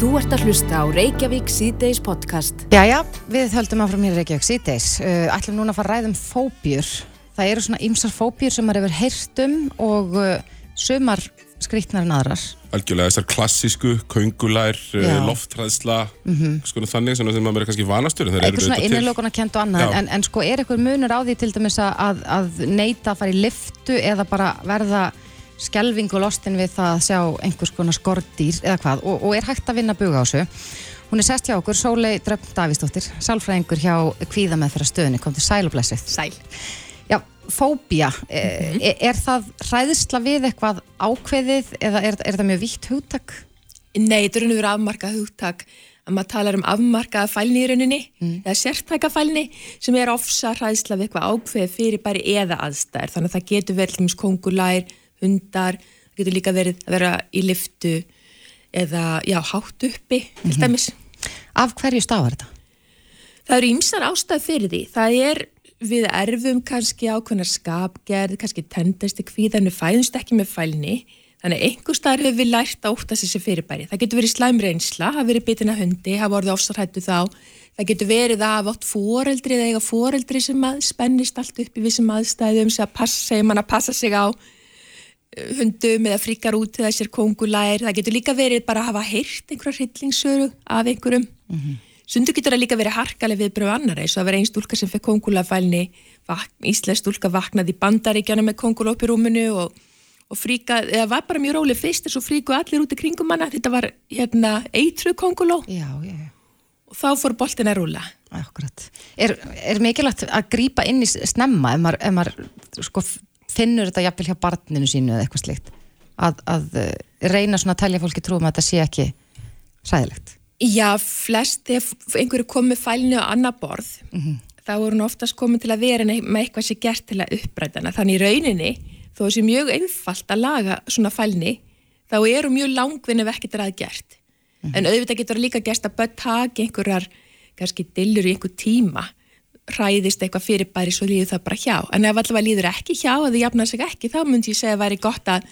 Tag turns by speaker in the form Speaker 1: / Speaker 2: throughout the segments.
Speaker 1: Þú ert að hlusta á Reykjavík C-Days podcast.
Speaker 2: Jæja, við höldum áfram hér í Reykjavík C-Days. Uh, ætlum núna að fara að ræða um fóbjur. Það eru svona ymsar fóbjur sem maður hefur heyrt um og uh, sumar skrítnar en aðrar.
Speaker 3: Algjörlega þessar klassísku, köngulær, uh,
Speaker 2: Já.
Speaker 3: loftræðsla, sko þannig sem maður er kannski vanastur. en þær eru
Speaker 2: Eitthvað svona innilokuna kent og annað,
Speaker 3: Já.
Speaker 2: en, en sko er eitthvað munur á því til dæmis að, að, neita að fara í liftu eða bara verða skelvingu lostin við það að sjá einhvers konar skordýr eða hvað og, og er hægt að vinna buga á þessu. Hún er sest hjá okkur, Sólei Dröfn Davísdóttir, sálfræðingur hjá kvíða með þeirra stöðinni, kom til sæl og blessið.
Speaker 4: Sæl.
Speaker 2: Já, fóbía, mm er, er það hræðisla við eitthvað ákveðið eða er, er það mjög vítt hugtak?
Speaker 4: Nei, þetta er og verið afmarkað hugtak að maður talar um afmarkaða fælni í rauninni eða sértæka fælni sem er ofsa hræðsla við eitthvað ákveðið fyrir bæri eða aðstæður. Þannig að það getur verið dæmis kongulær, hundar, það getur líka verið að vera í liftu eða já, hátt uppi til dæmis.
Speaker 2: Af hverju stafar þetta?
Speaker 4: Það eru ýmsar ástæð fyrir því. Það er við erfum kannski ákveðnar skapgerð, kannski tendast í kvíðan við fæðumst ekki með fælni. Þannig að einhver staðar hefur við lært að óttast þessi fyrirbæri. Það getur verið slæm reynsla, hafa verið bitin að hundi, hafa orðið ofsarhættu þá. Það getur verið að hafa átt foreldri eða eiga foreldri sem spennist allt upp í vissum aðstæðum sem að passa, segja mann að passa sig á hundum eða fríkar út til þessir kongulær. Það getur líka verið bara að hafa heyrt einhverja hryllingsöru af einhverjum. Sundu getur það líka verið harkaleg viðbröð annar eins og að vera einn stúlka sem fekk kongulafælni, íslensk stúlka vaknaði bandaríkjana með kongula upp í rúminu og, og fríka, eða var bara mjög róleg fyrst en svo fríku allir út í kringum hana, þetta var hérna eitru konguló og þá fór boltin að rúla.
Speaker 2: Akkurat. Er, er mikilvægt að grípa inn í snemma ef maður, ef maður sko, finnur þetta jafnvel hjá barninu sínu eða eitthvað slíkt að, að eh, reyna svona að telja fólki trúum að þetta sé ekki hræðilegt.
Speaker 4: Já, flest ef einhverju komið fælni á annar borð, þá er hún oftast komin til að vera með eitthvað sem gert til að upprætana. Þannig í rauninni, þó þessi mjög einfalt að laga svona fælni, þá eru mjög langvinn ef ekkert er að gert. En auðvitað getur líka gerst að börn taki einhverjar, kannski dillur í einhver tíma, hræðist eitthvað fyrirbæri svo líður það bara hjá. En ef allavega líður ekki hjá að þið jafna sig ekki, þá myndi ég segja að væri gott að,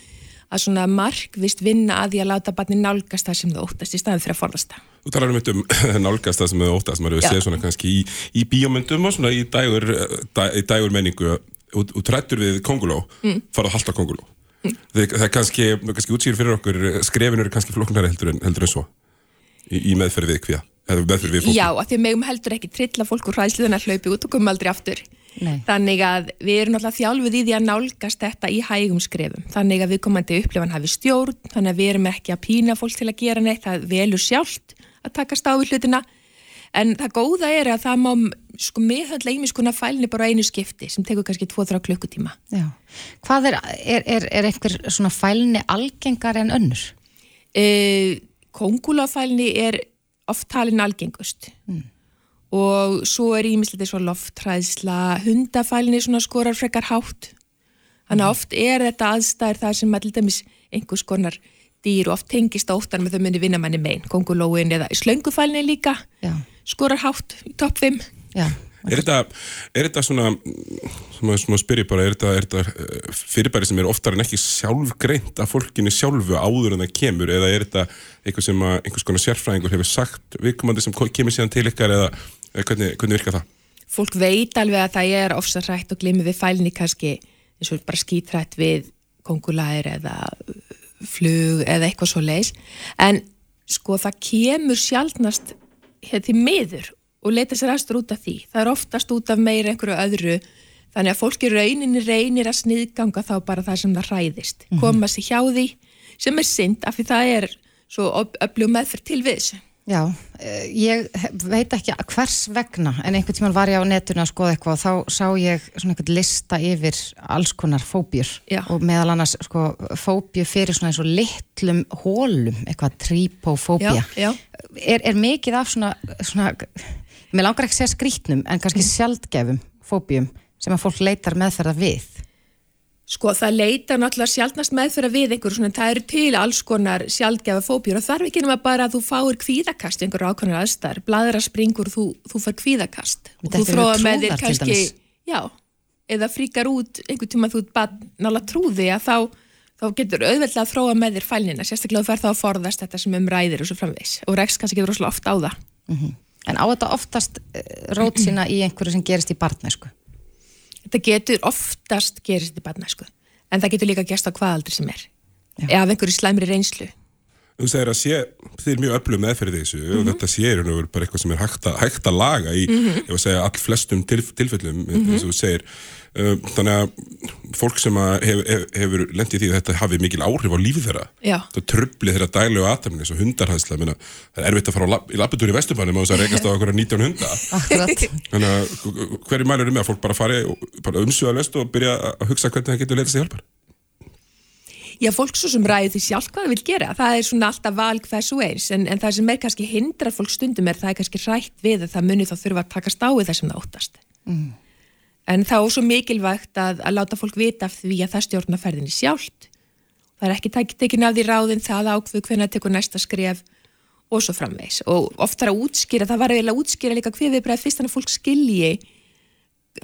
Speaker 4: að svona markvist vinna að því að láta barni nálgast það sem það óttast í staðin fyrir að forðast það.
Speaker 3: Þú talar um þetta um nálgast það sem þau óttast, maður hefur séð svona kannski í, í bíómyndum og svona í dægur, dæ, í dægur menningu og, trættur við konguló, mm. farað að halda konguló. Mm. Það, það kannski, kannski útsýr fyrir okkur, skrefin eru kannski flóknari heldur en, heldur en svo í, í meðferð við kvíða,
Speaker 4: Já, að því að megum heldur ekki trilla fólk úr hræðsluðan að hlaupi út og koma aldrei aftur.
Speaker 2: Nei.
Speaker 4: Þannig að við erum náttúrulega þjálfuð í því að nálgast þetta í hægum skrefum. Þannig að við komandi upplifan hafi stjórn, þannig að við erum ekki að pína fólk til að gera neitt, það velur sjálft að taka stáðu hlutina. En það góða er að það má sko meðhaldlega ímis konar fælni bara á einu skipti sem tekur kannski 2-3 klukkutíma.
Speaker 2: Já. Hvað er, er, er, er einhver svona fælni algengar en önnur?
Speaker 4: e, kongulafælni er oft talin algengust. Og svo er ímislegt eins og lofthræðsla, hundafælni svona skorar frekar hátt. Þannig að oft er þetta aðstæður það sem að til dæmis einhvers konar dýr og oft tengist óttan með þau muni vinna manni megin, kongulóin eða slöngufælni líka
Speaker 2: Já.
Speaker 4: skorar hátt í topp 5
Speaker 2: Já.
Speaker 3: Er þetta, er þetta svona, sem að, spyrja bara, er þetta, er þetta eh, fyrirbæri sem er oftar en ekki sjálfgreint af fólkinu sjálfu áður en það kemur eða er þetta eitthvað sem að einhvers konar sérfræðingur hefur sagt viðkomandi sem kemur síðan til ykkar eða hvernig, hvernig virkar það?
Speaker 4: fólk veit alveg að það er ofsarrætt og glimmi við fælni kannski eins og bara skítrætt við kongulæðir eða flug eða eitthvað svo leis en sko það kemur sjálfnast hér til miður og leita sér aðstur út af því það er oftast út af meira einhverju öðru þannig að fólki rauninni reynir að sniðganga þá bara það sem það hræðist koma sér hjá því sem er synd af því það er svo öflug meðferð til við þessu
Speaker 2: Já, eh, ég veit ekki hvers vegna en einhvern tímann var ég á netinu að skoða eitthvað og þá sá ég svona einhvern lista yfir alls konar fóbjur
Speaker 4: Já.
Speaker 2: og meðal annars sko fóbjur fyrir svona eins og litlum hólum, eitthvað trípófóbía.
Speaker 4: já.
Speaker 2: Er, er mikið af svona, svona, mér langar ekki að segja skrítnum en kannski sjaldgefum fóbjum sem að fólk leitar meðferða við.
Speaker 4: Sko það leita náttúrulega sjálfnast meðfyrir við einhverju svona, það eru til alls konar sjálfgefa fóbjur og þarf ekki nema bara að þú fáir kvíðakast einhverju ákvæmur aðstæðar, bladra springur þú, þú fær kvíðakast. Og þú þróa með þér kannski, já, eða fríkar út einhver tíma þú nála trúði að þá þá getur auðveldlega að þróa með þér fælnina, sérstaklega þú fer þá að forðast þetta sem um ræðir og svo framvegs og rekst kannski getur oft á það.
Speaker 2: En á þetta oftast uh, rót sína í einhverju sem gerist í barnæsku?
Speaker 4: Þetta getur oftast gerist í barnæsku, en það getur líka gerst á hvað aldrei sem er. Eða af einhverju slæmri reynslu.
Speaker 3: Þú segir að sé, þið er mjög öflug meðferð í þessu og þetta sé er nú bara eitthvað sem er hægt að, hægt að laga í, ef að segja, all flestum tilf, tilfellum, eins og þú segir. Um, þannig að fólk sem að hef, hef, hefur lendið því að þetta hafi mikil áhrif á lífið þeirra, það tröfli þeirra dælu og aðtæmni, eins og hundarhæðsla, minna, það er erfitt að fara lab, í labbitúr í Vesturbænum og þess að rekast á okkur 19 hunda. Þannig að hverju mælur er með að fólk bara fari og bara umsöða löst og byrja að hugsa hvernig það getur leitast í hjálpar?
Speaker 4: Já, fólk svo sem ræður því sjálf hvað það vil gera. Það er svona alltaf val hvers og eins, en, en það sem er kannski hindrar fólk stundum er það er kannski rætt við að það muni þá þurfa að takast á við það sem það óttast. En þá er svo mikilvægt að, að láta fólk vita af því að það stjórna ferðinni sjálft. Það er ekki tek, tekin af því ráðin það ákveð hvernig það tekur næsta skref og svo framvegs. Og oft þarf að útskýra, það var eiginlega að útskýra líka hver við bara fyrst þannig að fólk skilji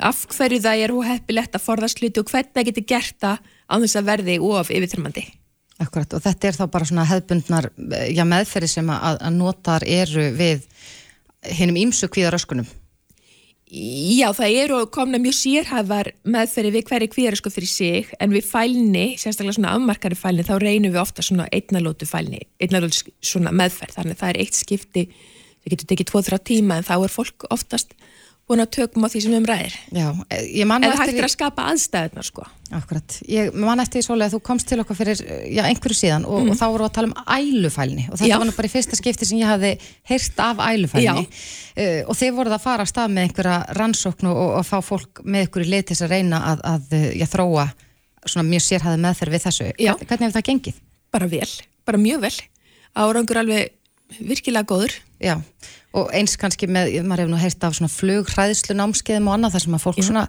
Speaker 4: af hverju það er óheppilegt að forðast hluti og hvernig það getur gert það á þess að verði of yfirþyrmandi.
Speaker 2: Akkurat, og þetta er þá bara svona hefbundnar eh, já, meðferði sem að, að notar eru við hinnum ímsu kvíðaröskunum.
Speaker 4: Já, það eru komna mjög sérhæfar meðferði við hverju kvíðar sko fyrir sig en við fælni, sérstaklega svona afmarkari fælni, þá reynum við ofta svona einnalótu fælni, einnalótu svona meðferð, þannig að það er eitt skipti, það getur tekið 2-3 tíma en þá er fólk oftast búin að tökum á því sem um ræðir.
Speaker 2: Já, eh, ég man
Speaker 4: En það hægt
Speaker 2: eftir
Speaker 4: er að skapa aðstæðunar sko.
Speaker 2: Akkurat, ég man eftir því svolítið að þú komst til okkar fyrir já, einhverju síðan og, og þá voru að tala um ælufælni og þetta
Speaker 4: Já.
Speaker 2: var nú bara í fyrsta skipti sem ég hafði heyrt af ælufælni uh, og þið voruð að fara að stað með einhverja rannsókn og, og fá fólk með einhverju leið til þess að reyna að, að uh, já, þróa svona mjög sérhæði meðferð við þessu. Hvernig hefur það gengið?
Speaker 4: Bara vel, bara mjög vel. Árangur alveg virkilega góður.
Speaker 2: Já, og eins kannski með, maður hefur nú heyrt af svona flughræðslu námskeiðum og annað þar sem að fólk svona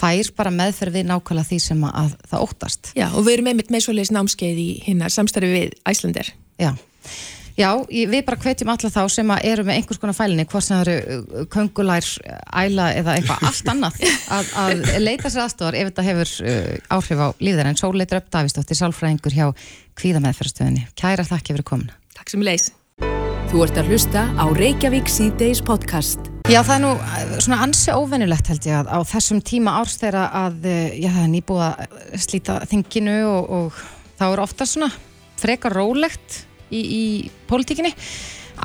Speaker 2: fær bara meðferð við nákvæmlega því sem að, að það óttast.
Speaker 4: Já, og við erum einmitt með svoleiðis námskeið í hinnar samstarfi við Æslander.
Speaker 2: Já, já við bara hvetjum alla þá sem að eru með einhvers konar fælinni, hvort sem það eru uh, köngulær, æla eða eitthvað allt annað, að, að leita sér aðstofar ef þetta hefur uh, áhrif á líðar en svo leitur upp Davísdóttir, sálfræðingur hjá kvíðameðferðstöðinni. Kæra þakki fyrir komuna.
Speaker 4: Takk sem leis.
Speaker 1: Þú ert að hlusta á Reykjavík C-Days podcast.
Speaker 2: Já, það er nú uh, svona ansi óvennulegt held ég að á þessum tíma árs þeirra að uh, já, það er nýbúið að slíta þinginu og, og þá er ofta svona frekar rólegt í, í pólitíkinni.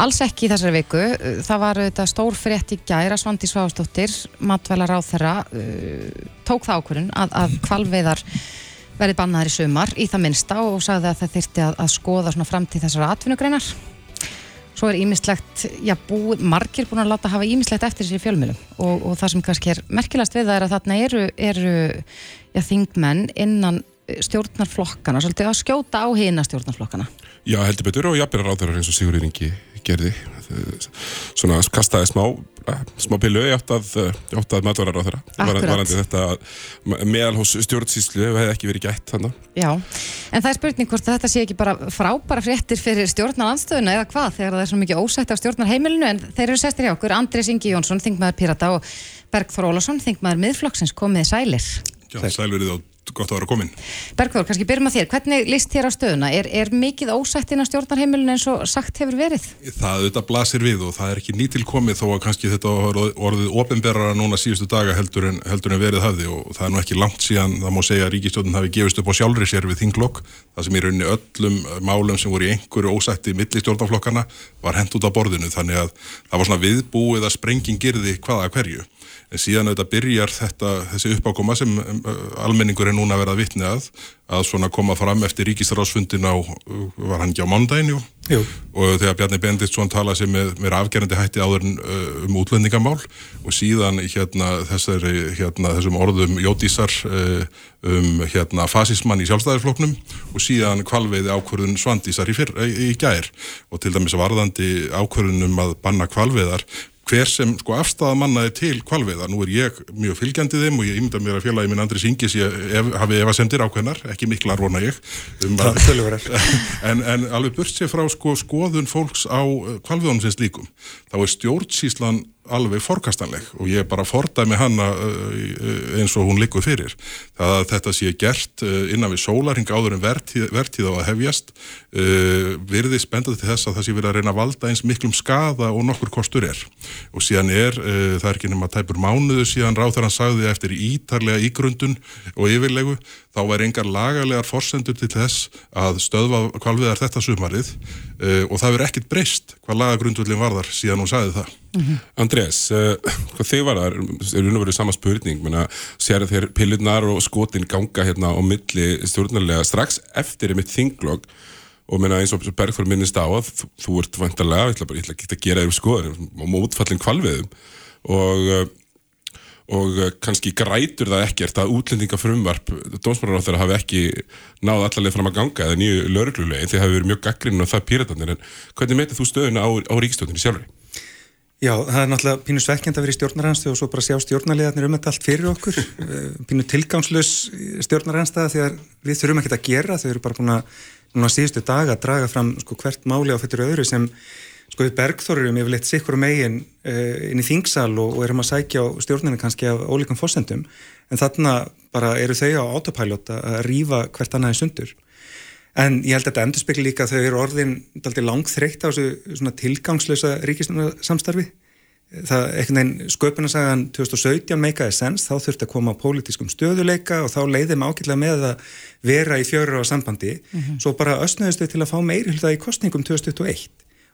Speaker 2: Alls ekki í þessari viku. Uh, Það var þetta stór frétt í gæra Svandi Sváðsdóttir, matvælar á þeirra, tók það ákvörun að, að kvalveiðar verið bannaðar í sumar í það minnsta og sagði að það þyrfti að, að skoða framtíð þessara atvinnugreinar. Svo er ímislegt, já, búið, margir búin að láta hafa ímislegt eftir sér í fjölmjölum og, og það sem kannski er merkilegast við það er að þarna eru, eru já, þingmenn innan eh, stjórnarflokkana, svolítið að skjóta á hina stjórnarflokkana.
Speaker 3: Já, heldur betur og jafnir ráðherrar eins og Sigurður Ingi gerði. Svona kastaði smá, eh, smá pillu í átt að, í átt að matvarar ráðherra.
Speaker 2: Akkurat.
Speaker 3: Varandi þetta að meðalhós stjórnsýslu hefði ekki verið gætt þannig.
Speaker 2: Já, en það er spurning hvort þetta sé ekki bara frábæra fréttir fyrir stjórnarandstöðuna eða hvað þegar það er svo mikið ósætt á stjórnarheimilinu en þeir eru sestir hjá okkur, Andrés Ingi Jónsson, þingmaður Pirata og Bergþór Ólason, þingmaður miðflokksins, komið sælir.
Speaker 5: Já, sælverið og gott að vera komin.
Speaker 2: Bergþór, kannski byrjum að þér, hvernig líst þér á stöðuna? Er, er mikið ósætt inn á stjórnarheimilinu eins og sagt hefur verið?
Speaker 5: Það auðvitað blasir við og það er ekki nýtilkomið þó að kannski þetta orðið ofinberara núna síðustu daga heldur en, heldur en verið hafði og það er nú ekki langt síðan það má segja að ríkistjórnum hafi gefist upp á sjálfri sér við þinglokk. Það sem í rauninni öllum málum sem voru í einhverju ósætti milli stjórnarflokkana var hent út á borðinu þannig að það var svona viðbúið að sprenging girði hvaða hverju. En síðan auðvitað byrjar þetta, þessi uppákoma sem um, almenningur er núna að verða vitni að, að svona koma fram eftir ríkistarásfundin á, var hann ekki á? Jú. Og þegar Bjarni Benditsson talaði sem með, með afgerandi hætti áður en, uh, um útlendingamál og síðan hérna, þessari, hérna, þessum orðum Jódísar uh, um hérna, fasismann í sjálfstæðarfloknum og síðan kvalveiði ákvörðun Svandísar í, fyrr, í, í gær og til dæmis varðandi ákvörðunum að banna kvalveiðar hver sem sko afstæða mannaði til kvalveiða. Nú er ég mjög fylgjandi þeim og ég ímynda mér að félagi minn Andri Singis ég ef, hafi efasendir ákveðnar, ekki miklar vona ég. Um
Speaker 6: tölurverðar.
Speaker 5: en, en alveg burt sér frá sko, skoðun fólks á kvalveiðunum sem slíkum. Þá er stjórnsíslan alveg forkastanleg og ég bara fordæmi hana uh, eins og hún likur fyrir. Það að þetta sé gert uh, innan við sólarhing áður en vertíð, vertíð á að hefjast uh, virði spendað til þess að það sé verið að reyna að valda eins miklum skada og nokkur kostur er. Og síðan er, uh, það er ekki nema tæpur mánuðu síðan ráð þegar hann sagði eftir ítarlega ígrundun og yfirlegu þá er engar lagalegar forsendur til þess að stöðva kvalviðar þetta sumarið uh, og það verður ekkit breyst hvað lagagrundvöldin varðar síðan hún sagði það.
Speaker 3: Mm -hmm. Andrés, uh, hvað þið var það, er verið sama spurning, menna, sér þeir pillurnar og skotin ganga hérna á milli stjórnarlega strax eftir einmitt þinglokk og menna eins og Bergþór minnist á að þú, þú ert vantarlega, ég ætla bara ég ætla að gera þér á mótfallin kvalviðum og uh, og eh, kannski grætur það ekkert að útlendingafrumvarp dómsmálar á þeirra hafi ekki náð allarlega fram að ganga eða nýju lauruglulegin því það hefur verið mjög gaggrinn og það pýratarnir en hvernig metið þú stöðuna á, á ríkstjóðinni sjálfur?
Speaker 6: Já, það er náttúrulega pínu svekkjand að vera í stjórnarhanstu og svo bara sjá stjórnarlegarnir um þetta allt fyrir okkur. Eh, pínu tilgangslös stjórnarhanstaða því að við þurfum ekki að gera. Þau eru bara búin að síðustu dag að draga fram sko, hvert máli á fyrir öðru sem sko við bergþórurum yfirleitt sikkur eigin uh, inn í þingsal og, og erum að sækja á stjórninu kannski af ólíkum fósendum en þarna bara eru þau á autopilot að rýfa hvert annað í sundur. En ég held að þetta endur spekli líka að þau eru orðin langt þreytt á þessu tilgangslösa ríkissamstarfi það einhvern veginn sköpunarsagan 2017 meikaði sens, þá þurfti að koma á pólitískum stöðuleika og þá leiðum ákveðlega með að vera í fjöru á sambandi. Mm -hmm. svo bara östnöðustu til að fá meiri hluta í kostningum 2021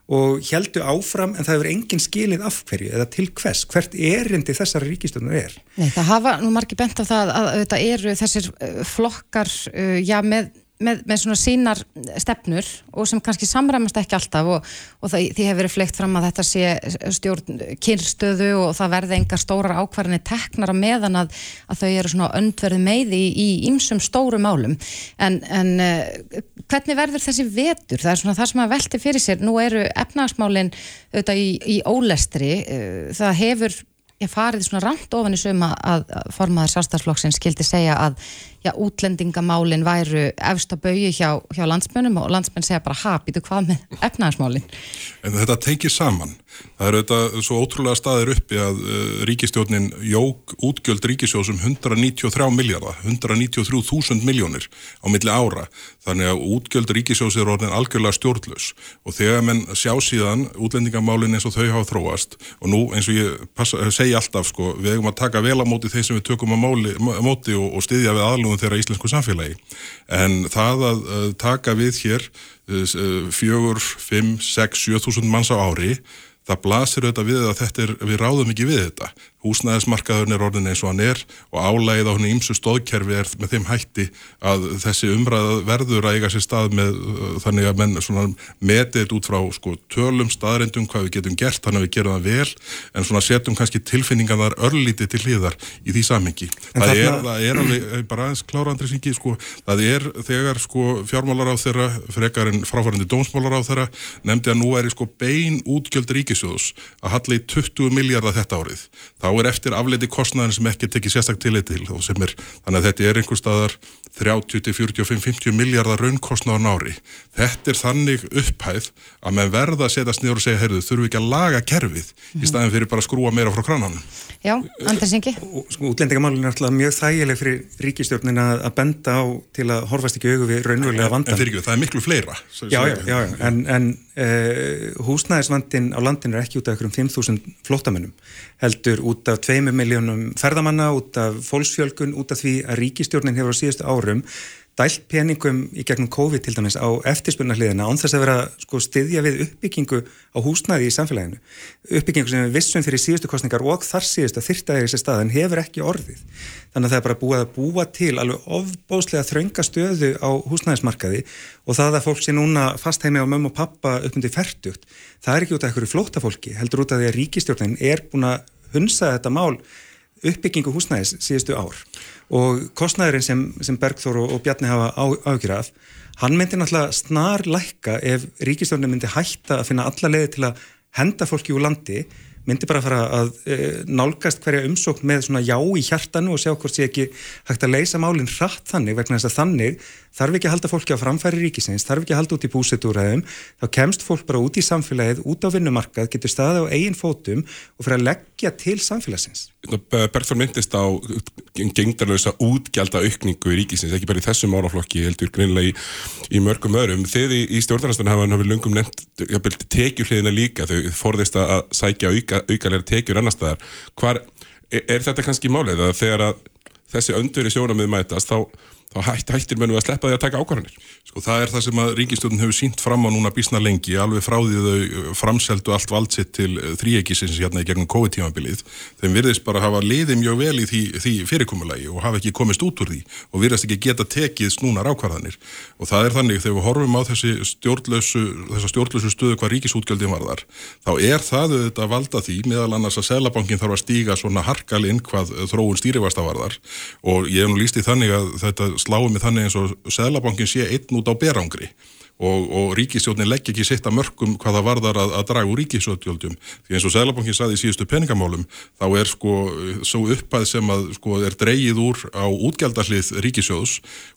Speaker 6: og heldu áfram en það hefur engin skilið af hverju eða til hvers, hvert erindi þessari ríkistöndun er.
Speaker 2: Nei, það hafa nú margir bent á það að þetta eru þessir uh, flokkar, uh, já, með með, með svona sínar stefnur og sem kannski samræmast ekki alltaf og, og það, því hefur verið fleikt fram að þetta sé stjórn kynstöðu og það verði enga stórar ákvarðinni teknar að meðan að, að þau eru svona öndverði með í ýmsum stóru málum. En, en uh, hvernig verður þessi vetur? Það er svona það sem að velti fyrir sér, nú eru efnagsmálinn auðvitað í, í ólestri, uh, það hefur ég farið svona ramt ofan í suma að formaður sjálfstæðsflokksins skildi segja að já, útlendingamálin væru efst að bauju hjá, hjá landsmönum og landsmönn segja bara ha, býtu hvað með efnaðarsmálin.
Speaker 5: En þetta tengir saman. Það eru þetta svo ótrúlega staðir uppi að uh, ríkistjórnin jók útgjöld ríkisjósum 193 miljardar, 193.000 miljónir á milli ára. Þannig að útgjöld ríkisjós er orðin algjörlega stjórnlaus og þegar menn sjá síðan útlendingamálin eins og þau hafa þróast og nú eins og ég passa, segi alltaf sko, við hefum að taka vel á móti þeir sem við tökum á móti og, og styðja við aðlugum þróun þeirra íslensku samfélagi. En það að, að taka við hér uh, fjögur, fimm, sex, sjö þúsund manns á ári það blasir auðvitað við að þetta er, við ráðum ekki við þetta húsnæðismarkaðurinn er orðin eins og hann er og álægið á hann ímsu stóðkerfi er með þeim hætti að þessi umræða verður að eiga sér stað með uh, þannig að menn metið þetta út frá sko, tölum, staðrindum, hvað við getum gert þannig að við gerum það vel en svona setjum kannski tilfinningan þar örlítið til hliðar í því samengi. Það, það, er, það er alveg eh, bara aðeins kláraandri syngi sko, það er þegar sko fjármálar á þeirra frekar en fráfærandi dómsmálar á þeirra nefndi að nú er sko bein útgjöld ríkisjóðs að halla í 20 miljardar þetta árið. Þá er eftir afleiti kostnæðin sem ekki tekið sérstak til eitt til og sem er, þannig að þetta er einhver staðar 30 til 45, 50 miljardar raunkostnæðan ári. Þetta er þannig upphæð að með verða að setjast niður og segja, heyrðu, þurfum við ekki að laga kerfið mm. í staðin fyrir bara að skrúa meira frá krananum.
Speaker 2: Já, Anders Ingi.
Speaker 6: Sko, útlendingamálun er alltaf mjög þægileg fyrir ríkistjórnin að benda á til að horfast ekki augu við raunverulega vandan.
Speaker 5: En, en fyrir ekki, það er miklu fleira.
Speaker 6: Já, já, já, en, en uh, húsnæðisvandin á landinu er ekki út af einhverjum 5.000 flótamennum heldur út af 2 miljónum ferðamanna, út af fólksfjölgun, út af því að ríkistjórnin hefur á síðustu árum dælt peningum í gegnum COVID til dæmis á eftirspurnarliðina án þess að vera sko, styðja við uppbyggingu á húsnæði í samfélaginu. Uppbyggingu sem við vissum fyrir síðustu kostningar og þar síðustu að þyrta þegar þessi staðan hefur ekki orðið. Þannig að það er bara búið að búa til alveg ofbóslega þraunga stöðu á húsnæðismarkaði og það að fólk sé núna fast heimi á mömmu og pappa uppmundi færtugt, það er ekki út af einhverju flótafólki, heldur út af því að ríkistjórnin er búin að hunsa þetta mál uppbyggingu húsnæðis síðustu ár. Og kostnæðurinn sem, sem Bergþór og, og Bjarni hafa ágjurað hann myndi náttúrulega snar lækka ef ríkistjórnum myndi hætta að finna alla leiði til að henda fólki úr landi myndi bara fara að e, nálgast hverja umsókn með svona já í hjartanu og sjá hvort sé ekki hægt að leysa málinn hratt þannig vegna þess að þannig þarf ekki að halda fólki á framfæri ríkisins, þarf ekki að halda út í búsetúræðum, þá kemst fólk bara út í samfélagið, út á vinnumarkað, getur staðið á eigin fótum og fyrir að leggja til samfélagsins.
Speaker 3: Bergþór myndist á gengdarlösa útgjálta aukningu í ríkisins, ekki bara í þessum málaflokki, heldur greinlega í, í mörgum öðrum. Þið í, stjórnarnastunum hafa hafið lungum nefnt tekjuhliðina líka, þau forðist að sækja auka, aukalega tekjur annar staðar. Hvar, er, er þetta kannski málið að þegar að þessi öndur í sjónamið mætast, þá þá hætt, hættir mönnu að sleppa því að taka ákvarðanir.
Speaker 5: Sko það er það sem að ríkistjóðin hefur sínt fram á núna bísna lengi, alveg frá því þau uh, framseldu allt valdsitt til uh, þrýekisins hérna í gegnum COVID-tímabilið. Þeim virðist bara hafa liðið mjög vel í því, því fyrirkomulagi og hafa ekki komist út úr því og virðast ekki geta tekið snúnar ákvarðanir. Og það er þannig þegar við horfum á þessi stjórnlösu, þessa stjórnlösu stöðu hvað ríkisútgjöldin varðar, þá er það auðvitað valda því meðal annars að Selabankin þarf að stíga svona harkalinn hvað þróun stýrifasta varðar og ég hef nú líst í þannig að þetta sláum við þannig eins og Sæðlabankin sé einn út á berangri. Og, og ríkisjónin legg ekki sitt að mörgum hvaða varðar að, að draga úr ríkisjóðjöldum því eins og Sæðlabankin saði í síðustu peningamálum þá er sko svo uppæð sem að sko er dreyið úr á útgjaldallið ríkisjóðs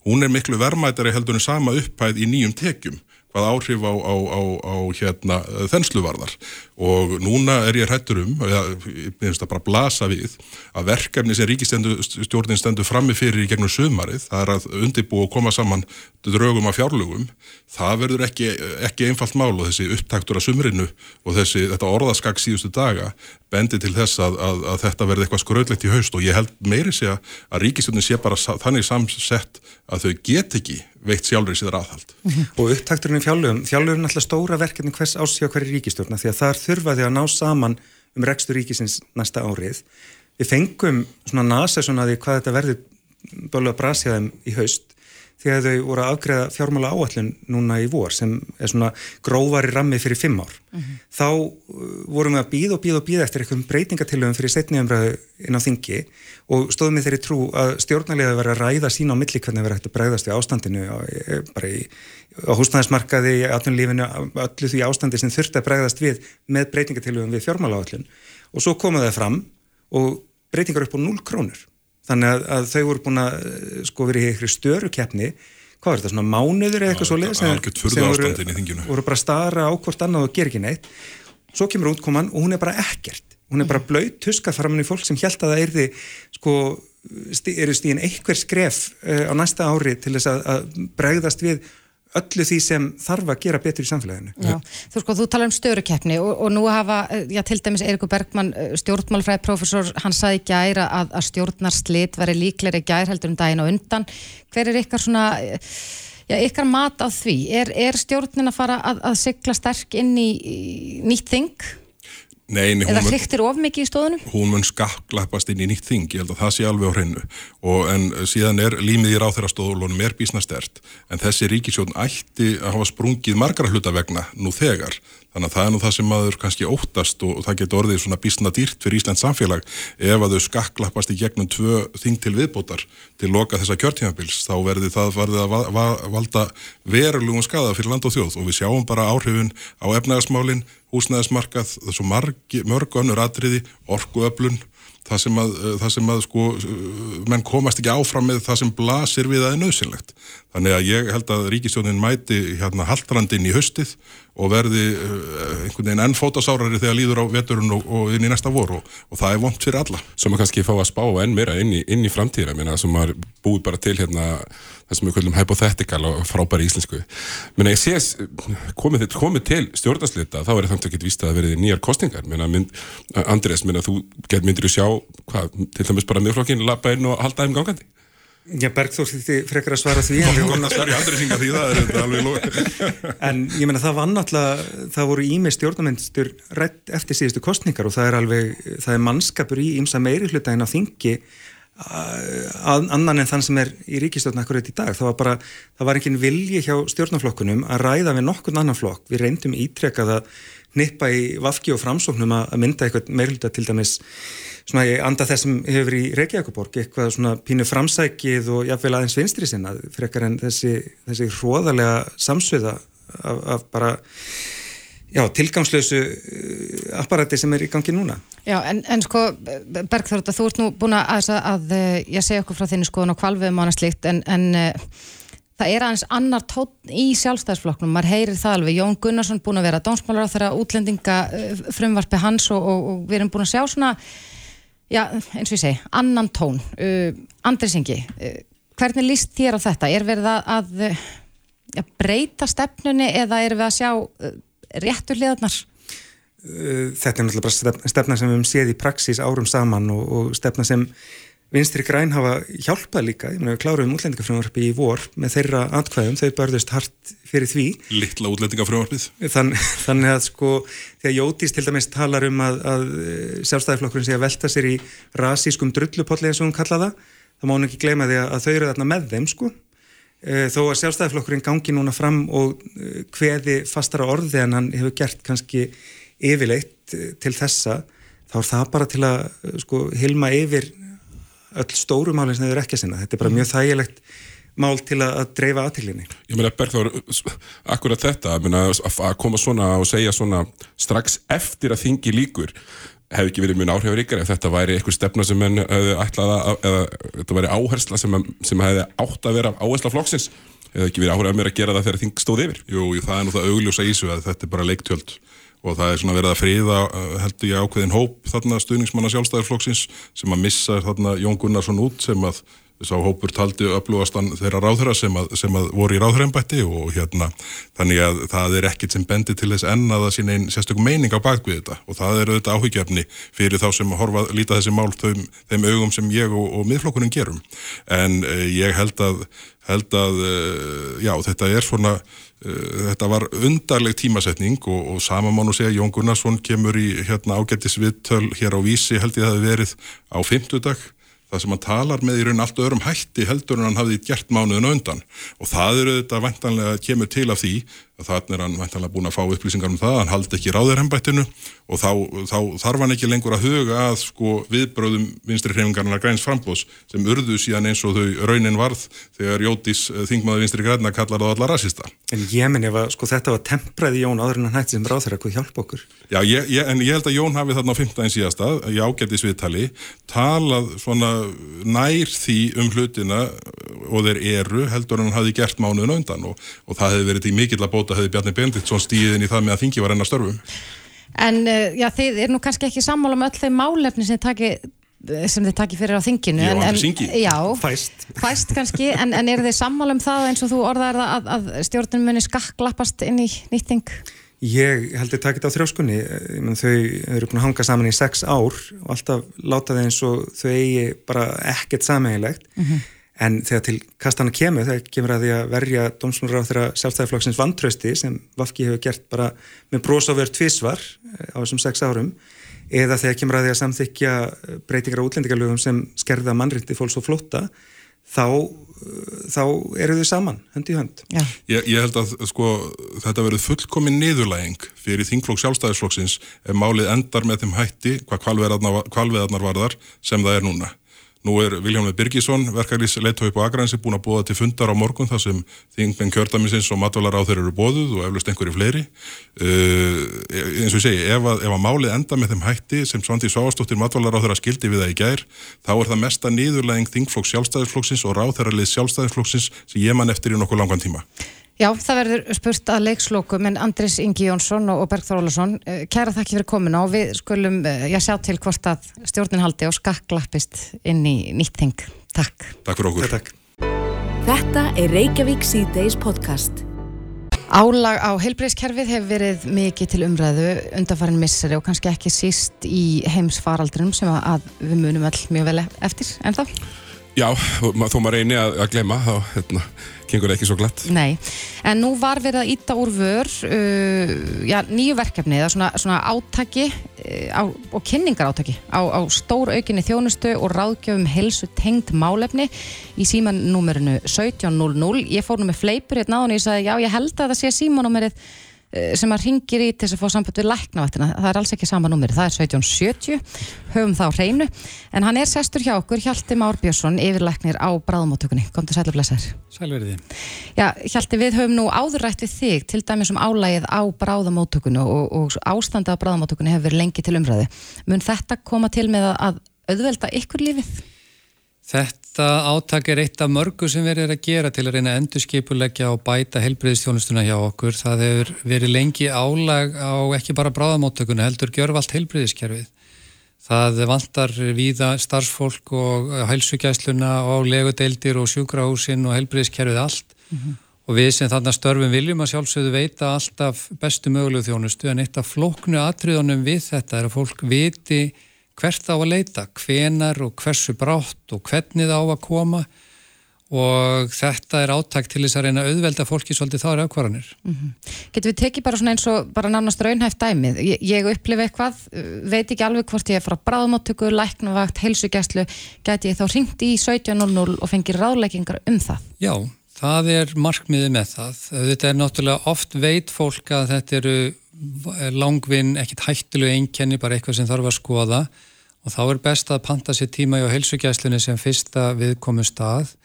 Speaker 5: hún er miklu verðmætari heldur en sama uppæð í nýjum tekjum hvað áhrif á, á, á, á hérna, þensluvarðar. Og núna er ég hrættur um, ég finnst að bara blasa við, að verkefni sem ríkistjórnin stendur frammi fyrir í gegnum sömarið, það er að undibú og koma saman draugum af fjárlugum það verður ekki, ekki einfalt mál og þessi upptaktur af sumrinu og þessi, þetta orðaskag síðustu daga bendi til þess að, að, að þetta verði eitthvað skröðlegt í haust. Og ég held meiri sé að ríkistjórnin sé bara þannig samsett að þau get ekki veikt sjálfur í síðar aðhald.
Speaker 6: -hmm. Og upptakturinn í fjálugum, fjálugum er alltaf stóra verkefni hvers ásíða hverju ríkistjórna því að þar þurfa þau að ná saman um rekstur ríkisins næsta árið. Við fengum svona nasa svona því hvað þetta verður bálega brasjaðum í haust þegar þau voru að afgreða fjármála áallun núna í vor sem er svona grófari rammi fyrir fimm ár. Mm -hmm. Þá uh, vorum við að býða og býða og býða eftir einhverjum breytingatilöfum fyrir setniumræðu inn á þingi og stóðum við þeirri trú að stjórnarlega verið að ræða sína á milli hvernig verið hægt að bregðast við ástandinu á, bara í, á húsnæðismarkaði, í atvinnulífinu, öllu því ástandi sem þurfti að bregðast við með breytingatilöfum við fjármála áallun og svo komuð það fram og breytingar upp á 0 krónur þannig að, að þau voru búin að eh, sko verið í einhverju störu keppni hvað er þetta, svona mánuður eða eitthvað svo leið sem,
Speaker 5: sem voru,
Speaker 6: voru bara stara á hvort annað og ger ekki neitt. Svo kemur útkoman og hún er bara ekkert. Hún er bara blöyt tuska framann í fólk sem held að það erði sko eru stíðin einhver skref uh, á næsta ári til þess að, að bregðast við öllu því sem þarf að gera betur í samfélaginu.
Speaker 2: Já, þú sko, þú tala um störukeppni og, og nú hafa, eh, já, til dæmis Eirikur Bergman, eh, stjórnmálfræði profesor, hann saði gæra að, að stjórnarslit veri líkleri gær heldur um daginn og undan. Hver er ykkar svona, já, ykkar mat á því? Er, er stjórnin að fara að, að sigla sterk inn í nýtt þing?
Speaker 5: Nei, nei,
Speaker 2: Eða hlýttir of mikið í stóðunum?
Speaker 5: Hún mun skaklappast inn í nýtt þing, ég held að það sé alveg á hreinu og en síðan er límið í ráþeirastóðulunum er bísna stert en þessi ríkisjóðun ætti að hafa sprungið margra hluta vegna nú þegar þannig að það er nú það sem maður kannski óttast og, og það getur orðið svona bísna dýrt fyrir Íslands samfélag ef að þau skaklappast í gegnum tvö þing til viðbótar til loka þessa kjörtímabils þá verði það varðið að va va valda verulegum skada fyrir land og þjóð og við sjáum bara áhrifun á efnagasmálinn húsnæðismarkað, þessu mörg önnur atriði, orkuöflun það sem að, það sem að sko, menn komast ekki áfram með það sem blasir við að er nöðsynlegt. Þannig að ég held að ríkistjónin mæti hérna haldrandin í höstið og verði uh, einhvern veginn ennfótasárari þegar líður á veturinn og, og inn í næsta voru og, og það er vondt fyrir alla.
Speaker 3: Sem að kannski fá að spá enn meira inn í, inn í framtíra, minna, sem að búið bara til hérna það sem við kallum hypothetical og frábæri íslensku. Menna ég sé komið, komið til stjórnarslita þá er það þannig að geta vist að það verði nýjar kostningar. Menna, mynd, Andrés, menna, þú get myndir að sjá hvað, til dæmis bara miðflokkin lappa inn og halda þeim gangandi?
Speaker 6: Já, Bergþór þýtti frekar að svara því en ég menna það. var náttúrulega það voru ími stjórnarmyndstur rétt eftir síðustu kostningar og það er alveg það er mannskapur í ímsa meiri hluta en á þingi annan en þann sem er í ríkistjórn akkurat í dag, það var bara það var engin vilji hjá stjórnarflokkunum að ræða við nokkurn annan flokk, við reyndum ítrekað að nippa í vafki og framsóknum að mynda eitthvað meirluta til dæmis svona í anda þessum hefur í Reykjavíkuborg eitthvað svona pínu framsækið og jáfnveil aðeins vinstri sinna frekar en þessi, þessi hróðalega samsöða af, af bara já, tilgangslösu apparati sem er í gangi núna.
Speaker 2: Já, en, en sko, Bergþór, þú ert nú búin að, að, að ég segja okkur frá þinni skoðun á kvalviðum og annað slíkt, en, en það er aðeins annar tótt í sjálfstæðsflokknum, maður heyrir það alveg, Jón Gunnarsson búin að vera dómsmálar á þeirra útlendinga frumvarpi hans og, og, og við erum búin að sjá svona, já, eins og ég segi, annan tón. Uh, Andris Ingi, uh, hvernig líst þér á þetta? Er verið að, að ja, breyta stefnunni eða er við að sjá uh, réttur liðarnar?
Speaker 6: Þetta er náttúrulega bara stefna sem við hefum séð í praxís árum saman og, og stefna sem vinstri græn hafa hjálpað líka, ég meina við kláruðum útlendingafröðumvarfi í vor með þeirra atkvæðum, þau börðust hart fyrir því.
Speaker 5: Littla útlendingafröðumvarfið.
Speaker 6: Þann, þannig að sko, þegar Jótís til dæmis talar um að, að eh, sjálfstæðiflokkurinn sé að velta sér í rasískum drullupolli eins og hún kallaða, þá má hún ekki gleyma því að þau eru þarna með þeim sko. Eh, þó að sjálfstæðiflokkurinn gangi núna fram og hveði eh, fastara orði en hann hefur gert kannski yfirleitt til þessa, þá er það bara til að sko, hilma yfir öll stóru málinn sem þau eru ekki að sinna. Þetta er bara mjög þægilegt mál til að, að dreifa aðtilinni.
Speaker 3: Ég meina Bergþór, akkurat þetta meina, að koma svona og segja svona strax eftir að þingi líkur hefði ekki verið mjög áhrifaríkar ef þetta væri eitthvað stefna sem henn hefði ætlað að, eða þetta væri áhersla sem, sem hefði átt að vera áhersla flokksins hefði ekki verið áhrifað mér að gera það þegar þing stóð yfir.
Speaker 5: Jú, það er nú það augljósa ísu að þetta er bara leiktjöld og það er svona verið að friða uh, heldur ég ákveðin hóp þarna stuðningsmanna sjálfstæðarflokksins sem að missa þarna Jón Gunnarsson út sem að að hópur taldi öflugastan þeirra ráðherra sem sem að voru í ráðherrembætti og hérna þannig að það er ekkit sem bendi til þess enn að það sín einn sérstökum meining á bakvið þetta. Og það er auðvitað áhyggjafni fyrir þá sem horfa líta þessi mál þeim, þeim augum sem ég og, og miðflokkurinn gerum. En eh, ég held að, held að eh, já þetta er svona Eh, þetta var undarleg tímasetning og, og sama mánu segja Jón Gunnarsson kemur í hérna ágættisviðtöl hér á Vísi held ég að það hefði verið á fymtudag það sem hann talar með í raun allt öðrum hætti heldur en hann hafði gert mánuðin undan. Og það eru þetta vantanlega kemur til af því þannig er hann vantanlega búin að fá upplýsingar um það, hann haldi ekki ráðirhembættinu og þá, þá þarf hann ekki lengur að huga að sko viðbröðum vinstri hreifingarnar græns frambóðs sem urðu síðan eins og þau raunin varð þegar Jótís eh, þingmaður vinstri græna kallar það allar rasista.
Speaker 6: En ég menn ef að sko þetta var tempraði Jón áður en hann hætti sem ráð þeirra, hvað hjálp okkur?
Speaker 5: Já, ég, ég, en ég held að Jón hafi þarna á 15. síðasta, í ágættis viðtali, talað svona nær því um hlutina og þeir eru heldur en hann hafi gert mánuðin það hefði Bjarni Bendiktsson stíðin í það með að þingi var enna störfum.
Speaker 2: En uh, já, þið er nú kannski ekki sammála með öll þeim málefni sem þið taki sem þið takki fyrir á þinginu
Speaker 5: Já,
Speaker 2: en, en,
Speaker 5: syngi.
Speaker 2: já,
Speaker 6: Fæst.
Speaker 2: fæst kannski en, en eru þið sammála um það eins og þú orðar það að, að stjórnum muni skakklappast inn í nýtting?
Speaker 6: Ég held að taka þetta á þrjóskunni menn, þau eru búin að hanga saman í sex ár og alltaf láta þau eins og þau eigi bara ekkert sameiginlegt mm -hmm. En þegar til kastana kemur þegar kemur að því að verja dómsmjörður á þeirra sjálfstæðiflokksins vantrösti sem Vafki hefur gert bara með brósáver tvísvar á þessum sex árum eða þegar kemur að því að samþykja breytingar á útlendingarlögum sem skerða mannrindi fólks og flótta þá, þá eru þau saman hönd í hönd.
Speaker 5: Ég, ég held að sko, þetta verður fullkomin niðurlæging fyrir þingflokk sjálfstæðisflokksins ef málið endar með þeim hætti hvað kvalveðarnar varðar sem það er núna. Nú er Viljámið Birgisson, verkarlýs leittói på Akrahansi, búin að búa til fundar á morgun þar sem þingmenn kjördaminsins og matvalar á þeir eru bóðuð og eflust einhverju fleiri. Uh, eins og ég segi, ef að, ef að málið enda með þeim hætti sem Svandi Svástóttir matvalar á þeirra skildi við það í gær, þá er það mesta nýðurlæging þingflokks sjálfstæðisflokksins og ráþærarlið sjálfstæðisflokksins sem ég man eftir í nokkuð langan tíma.
Speaker 2: Já, það verður spurt að leikslokum en Andris Ingi Jónsson og Bergþór Ólason kæra þakki fyrir komuna og við skulum já, sjá til hvort að stjórnin haldi og skakklappist inn í nýtt þing. Takk.
Speaker 5: Takk fyrir okkur.
Speaker 6: Takk.
Speaker 1: Þetta er Reykjavík C-Days podcast.
Speaker 2: Álag á heilbreyðskerfið hefur verið mikið til umræðu undanfarin missari og kannski ekki síst í heimsfaraldrinum sem að við munum all mjög vel eftir en þá.
Speaker 3: Já, þó maður reyni að, að glema þá hérna, kengur ekki svo glatt.
Speaker 2: Nei, en nú var verið að íta úr vör uh, já, nýju verkefni eða svona, svona átaki uh, á, og kynningar átaki á, á stór aukinni þjónustu og ráðgjöfum helsu tengd málefni í símanúmerinu 1700 ég fór nú með fleipur hérna á og ég sagði já ég held að það sé símanúmerið sem að ringir í til þess að fá samband við læknavættina, það er alls ekki sama númeri, það er 1770, höfum þá hreinu, en hann er sestur hjá okkur, Hjalti Már Björnsson, yfirlæknir á bráðumóttökunni, kom til sælu blessaður. Hjalti, við höfum nú áðurrætt við þig, til dæmis um álægið á bráðumóttökunni og, og ástandi á bráðumóttökunni hefur verið lengi til umræði. Mun þetta koma til með að auðvelda ykkur lífið?
Speaker 7: Þetta átak er eitt af mörgu sem verið að gera til að reyna að endurskipulegja og bæta helbriðistjónustuna hjá okkur. Það hefur verið lengi álag á ekki bara bráðamóttökunni, heldur gjörvalt helbriðiskerfið. Það vantar víða starfsfólk og hælsugæsluna og legudeildir og sjúkrahúsin og helbriðiskerfið allt. Mm -hmm. Og við sem þarna störfum viljum að sjálfsögðu veita alltaf bestu mögulegu þjónustu en eitt af flóknu atriðunum við þetta er að fólk viti hvert á að leita, hvenar og hversu brátt og hvernig það á að koma og þetta er áttak til þess að reyna að auðvelda fólki svolítið þári ákvarðanir.
Speaker 2: Mm -hmm. Getur við tekið bara svona eins og bara nánast raunhæft dæmið? Ég, ég upplifi eitthvað, veit ekki alveg hvort ég er frá bráðmáttöku, læknavakt, heilsugæslu, geti ég þá ringt í 17.00 og fengið ráðleggingar um það?
Speaker 7: Já, það er markmiðið með það. Þetta er náttúrulega oft veit fólk að þetta eru langvinn, ekkit hættulegu einkenni, bara eitthvað sem þarf að skoða og þá er best að panta sér tíma í heilsugjæslunni sem fyrsta viðkomu stað.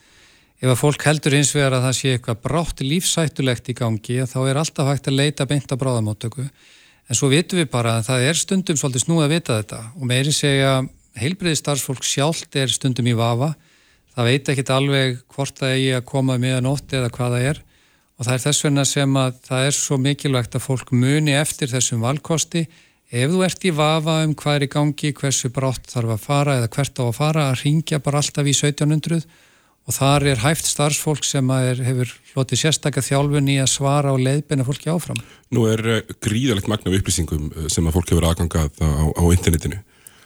Speaker 7: Ef að fólk heldur hins vegar að það sé eitthvað brátt lífsættulegt í gangi þá er alltaf hægt að leita beint á bráðamáttöku. En svo vitum við bara að það er stundum svolítið snúið að vita þetta og meiri segja heilbriði starfsfólk sjálft er stundum í vafa. Það veit ekki alveg hvort það eigi að koma meðan um ótti eða hvað það er og það er þess vegna sem að það er svo mikilvægt að fólk muni eftir þessum valkosti ef þú ert í vafa um hvað er í gangi, hversu brátt þarf að fara eða hvert á að fara að ringja bara alltaf í 1700 og þar er hæft starfsfólk sem er, hefur lotið sérstaklega þjálfun í að svara og leiðbina fólki áfram.
Speaker 3: Nú er eh, gríðalegt magna af upplýsingum eh, sem að fólk hefur aðgangað á, á internetinu.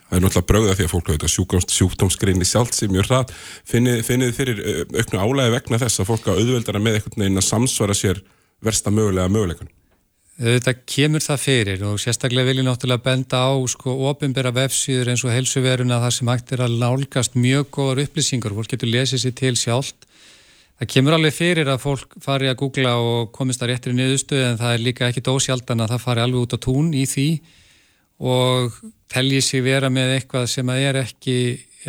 Speaker 3: Það er náttúrulega bröða því að fólk hefur sjúkdóms, sjúkdómsgreini sjálf sem mjög hratt. Finnið þið fyrir eh, auknu álægi vegna þess að fólk að auðveldara með einhvern veginn að samsvara sér versta mögulega möguleikunum?
Speaker 7: Þetta kemur það fyrir og sérstaklega vil ég náttúrulega benda á sko ofinbæra vefsýður eins og helsuveruna þar sem hægt er að nálgast mjög góðar upplýsingar, fólk getur lesið sér til sjálft. Það kemur alveg fyrir að fólk fari að googla og komist að réttir í niðurstöðu en það er líka ekki dósjaldan að það fari alveg út á tún í því og telji sér vera með eitthvað sem að er ekki,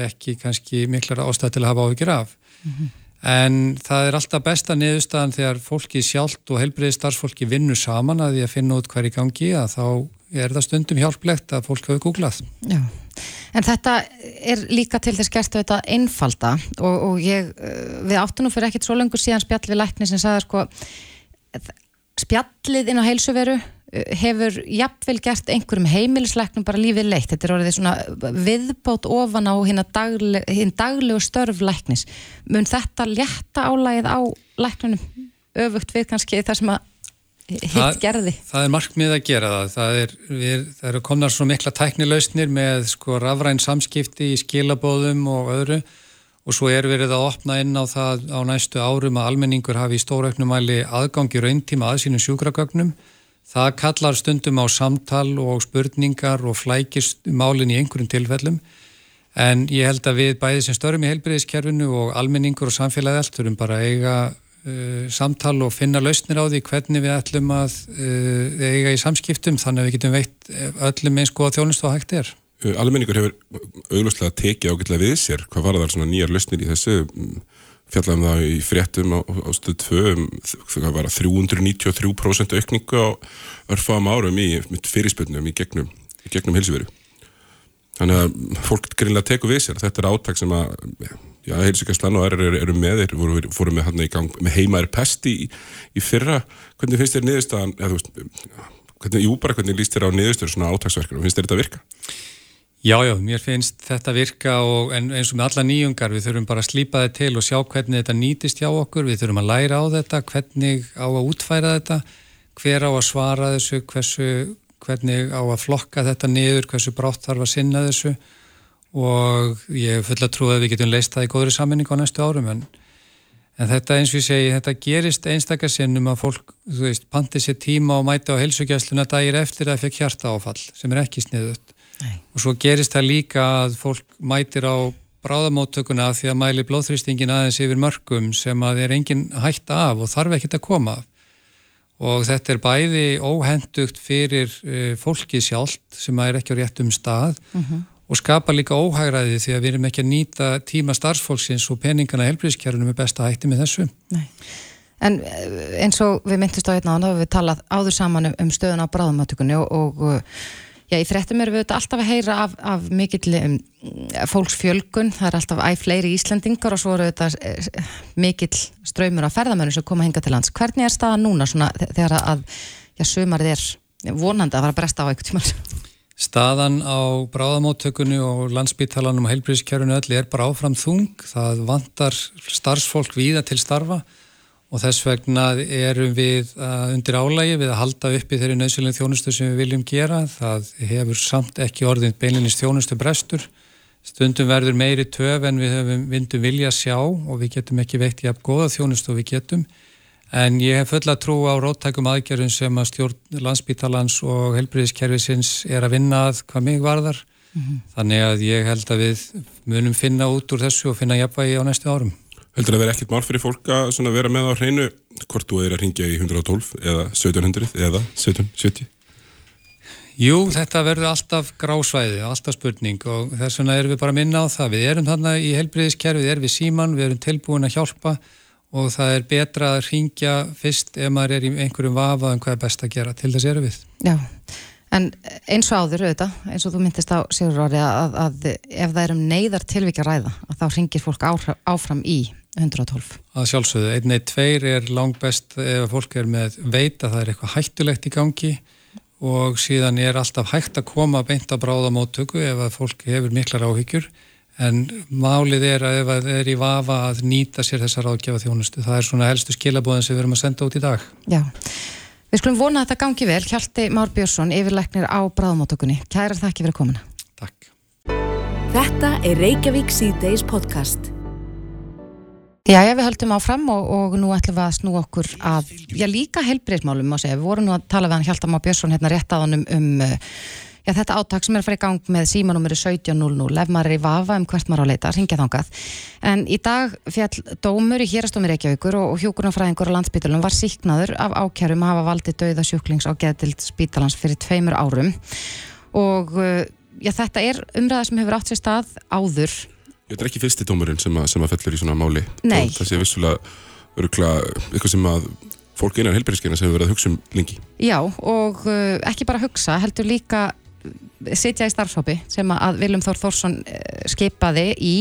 Speaker 7: ekki kannski miklar ástæð til að hafa áhugir af. Mm -hmm en það er alltaf besta niðurstaðan þegar fólki sjálft og helbriði starfsfólki vinnu saman að því að finna út hver í gangi að þá er það stundum hjálplegt að fólk hafi googlað.
Speaker 2: Já, en þetta er líka til þess gerstu þetta einfalda og, og ég, eh, við áttunum fyrir ekkit svo lengur síðan spjall við lækni sem sagði sko spjallið inn á heilsuveru hefur jafnvel gert einhverjum heimilisleiknum bara lífið leitt? Þetta er orðið svona viðbót ofan á hinn dagleg, daglegu störfleiknis mun þetta létta álægið á leiknunum öfugt við kannski það sem að hitt það, gerði?
Speaker 7: það er markmið að gera það. Það, er, við, það eru komnar svo mikla tæknilausnir með sko rafræn samskipti í skilabóðum og öðru. Og svo er verið að opna inn á það á næstu árum að almenningur hafi í stórauknumæli aðgangi rauntíma að sínum sjúkragögnum Það kallar stundum á samtal og spurningar og flækist málinn í einhverjum tilfellum en ég held að við bæðið sem störum í heilbreyðiskerfinu og almenningur og samfélagi allt þurfum bara eiga uh, samtal og finna lausnir á því hvernig við ætlum að uh, eiga í samskiptum þannig að við getum veitt öllum eins góða þjónust og hægt er.
Speaker 3: Almenningur hefur auglustlega tekið ágætlega við sér. Hvað var það svona nýjar lausnir í þessu? Fjallaðum það í fréttum á, á stöð 2 um, það var að 393% aukningu á örfaðum árum í fyrirspöldnum í gegnum, gegnum hilsuveru þannig að fólk greinlega teku við sér, þetta er áttak sem að já, heilsugastlan og aðrar eru, eru með þeir voru, voru með, gang, með heimaður pesti í, í fyrra, hvernig finnst þér niðurstaðan, eða þú veist hvernig, jú bara hvernig líst þér á niðurstöður svona áttaksverkar og finnst þér þetta virka?
Speaker 7: Já, já, mér finnst þetta virka og eins og með alla nýjungar við þurfum bara að slípa þetta til og sjá hvernig þetta nýtist hjá okkur, við þurfum að læra á þetta, hvernig á að útfæra þetta, hver á að svara þessu, hversu, hvernig á að flokka þetta niður, hversu brátt þarf að sinna þessu. Og ég full að trúa að við getum leist það í góðri sammenning á næstu árum en, en þetta eins og ég segi, þetta gerist einstakar sinnum að fólk, þú veist, panti sér tíma og mæta á helsugjastluna dagir eftir að það fekk hjarta áfall sem er ekki sniðut Nei. og svo gerist það líka að fólk mætir á bráðamóttökuna því að mæli blóðþrýstingin aðeins yfir mörgum sem að er engin hægt af og þarf ekkert að koma og þetta er bæði óhendugt fyrir uh, fólki sjálft sem er ekki á réttum stað og skapa líka óhægraði því að við erum ekki að nýta tíma starfsfólksins og peningana helbriðskjærunum með besta hætti með þessu.
Speaker 2: Nei. En eh, eins og við myndist á hérna ána, við talað áður saman um, stöðun á bráðumatökunni og, og uh, já, í fréttum erum við auðvitað alltaf að heyra af, af mikill um, fólksfjölgun, það er alltaf æg fleiri Íslendingar og svo eru þetta uh, mikill ströymur af ferðamönnum sem koma hinga til lands. Hvernig er staðan núna svona, þe- þegar að, já, sumarið er vonandi að fara að bresta á eitthvað tíma?
Speaker 7: Staðan á bráðamóttökunni og landsbítalanum og heilbríðskjærunni öll er bara áfram þung. Það vantar starfsfólk víða til starfa og þess vegna erum við uh, undir álægi við að halda uppi þeirri nöðsynlega þjónustu sem við viljum gera. Það hefur samt ekki orðin beilinist þjónustu brestur. Stundum verður meiri töf en við höfum vindum vilja sjá og við getum ekki veitt jafn góða þjónustu og við getum. En ég hef fulla trú á róttækum aðgerðum sem að stjórn landsbítalans og helbriðiskerfisins er að vinna að hvað mig varðar. Þannig að ég held að við munum finna út úr þessu og finna jafnvægi á næstu árum.
Speaker 3: Heldur að vera ekkert mál fyrir fólk að vera með á hreinu hvort þú er að ringja í 112 eða 1700 eða 1770?
Speaker 7: Jú, þetta verður alltaf grásvæði, alltaf spurning og þess vegna erum við bara að minna á það. Við erum þarna í helbriðiskerfið, erum við síman, við erum tilbúin að hjálpa og það er betra að ringja fyrst ef maður er í einhverjum vafa um hvað er best að gera. Til þess erum við.
Speaker 2: Já, en eins og áður auðvitað, eins og þú myndist á Sigur Rári að, að ef það er um neyðar tilvíkja ræða, að þá ringir fólk áfram í 112.
Speaker 7: Að sjálfsögðu, einn eitt tveir er langt best ef fólk er með veit að það er eitthvað hættulegt í gangi og síðan er alltaf hægt að koma beint að bráða móttöku ef að fólk hefur miklar áhyggjur en málið er að ef það er í vafa að nýta sér þessar ágjafa þjónustu. Það er svona helstu skilabóðin sem við erum að senda út í dag.
Speaker 2: Já, við skulum vona að þetta gangi vel. Hjalti Már Björnsson, yfirleiknir á bráðumóttökunni. Kærar þakki fyrir komuna.
Speaker 7: Takk.
Speaker 1: Þetta er Reykjavík C-Days podcast.
Speaker 2: Já, já, við höldum áfram og, og nú ætlum við að snú okkur að, já, líka heilbriðsmálum má segja. Við vorum nú að tala við hann Hjalta Már Björnsson hérna rétt að hann um, um uh, já, þetta átak sem er að fara í gang með símanúmeri 1700 ef maður er í vafa um hvert maður á leita, ringja þangað. En í dag fjall dómur í hérastómi Reykjavíkur og, og hjúkurnafræðingur á landsbítalum var síknaður af ákjærum að hafa valdið dauða sjúklings á geðdild spítalans fyrir tveimur árum og uh, já, þetta er umræða sem hefur átt sér stað áður
Speaker 3: Þetta er ekki fyrsti dómurinn sem að, sem að fellur í svona máli.
Speaker 2: Nei.
Speaker 3: Og Það sé vissulega örgla eitthvað sem að fólk einan helbæriskeinas hefur verið að hugsa um lengi.
Speaker 2: Já, og uh, ekki bara hugsa, heldur líka uh, sitja í starfshópi sem að Viljum Þór Þórsson uh, skipaði í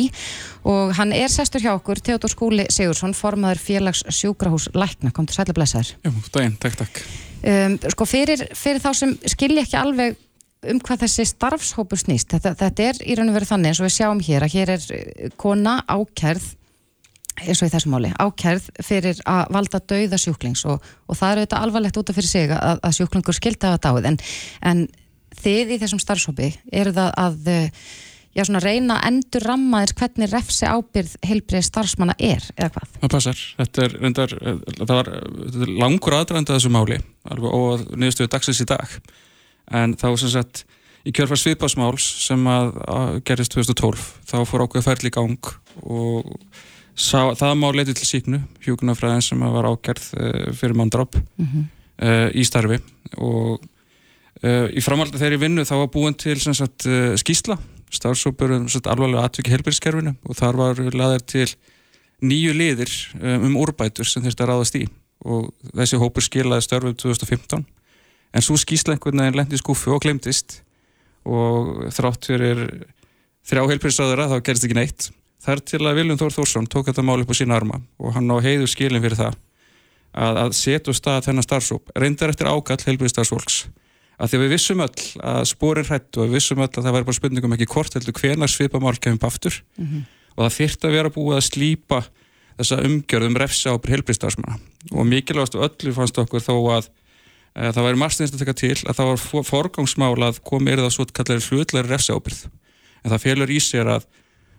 Speaker 2: og hann er sestur hjá okkur Theodor Skúli Sigursson, formaður félags sjúkrahús Lækna, kom til sætla blessaður
Speaker 8: Já, daginn, takk, takk.
Speaker 2: um, Sko fyrir, fyrir þá sem skilja ekki alveg um hvað þessi starfshópur snýst þetta, þetta er í raun og veru þannig eins og við sjáum hér að hér er uh, kona ákærð eins og í þessu máli, ákærð fyrir að valda dauða sjúklings og, og það er auðvitað alvarlegt út af fyrir sig að, að sjúklingur skildi að dáið en, en þið í þessum starfshópi eru það að uh, já, svona reyna að endur rammaðir hvernig refsi ábyrð heilbrið starfsmanna er eða hvað?
Speaker 8: Það passar. Þetta er, reyndar, eh, það var þetta langur aðdraðandi að þessu máli alveg, og niðurstöðu dagsins í dag. En þá sem sagt í kjörfar svipasmáls sem að, að gerist 2012, þá fór ákveð ferli í gang og sá, það má leiti til síknu, hjúkunarfræðin sem var ágerð uh, fyrir manndráp
Speaker 2: Mm
Speaker 8: uh, í starfi. Og uh, í framaldi þegar ég vinnu þá var búin til sem sagt, skýsla starfsópur um alvarlega atviki helbæriskerfinu og þar var laðar til nýju liðir um, um úrbætur sem þurfti að ráðast í. Og þessi hópur skilaði störfum 2015 en svo veginn lendi skúfu og glemtist og þrátt fyrir þrjá helbærisraðara þá gerist ekki neitt. Þar til að Viljum Þór Þórsson tók þetta mál upp á sína arma og hann á heiðu skilin fyrir það að, að setja stað þennan starfsóp reyndar eftir ákall helbriðstarfsfólks að því að við vissum öll að spórin hrætt og við vissum öll að það væri bara spurningum ekki hvort heldur hvenar svipamál kemur upp aftur. Og það þyrfti að vera búið að slípa þessa umgjörðum refsa ábyrð helbriðstarfsmanna og mikilvægast öllu fannst okkur þó að það væri margstæðist að taka til að það var for- forgangsmál að koma er það svo kallar hlutlega refsa ábyrð en það félur í sér að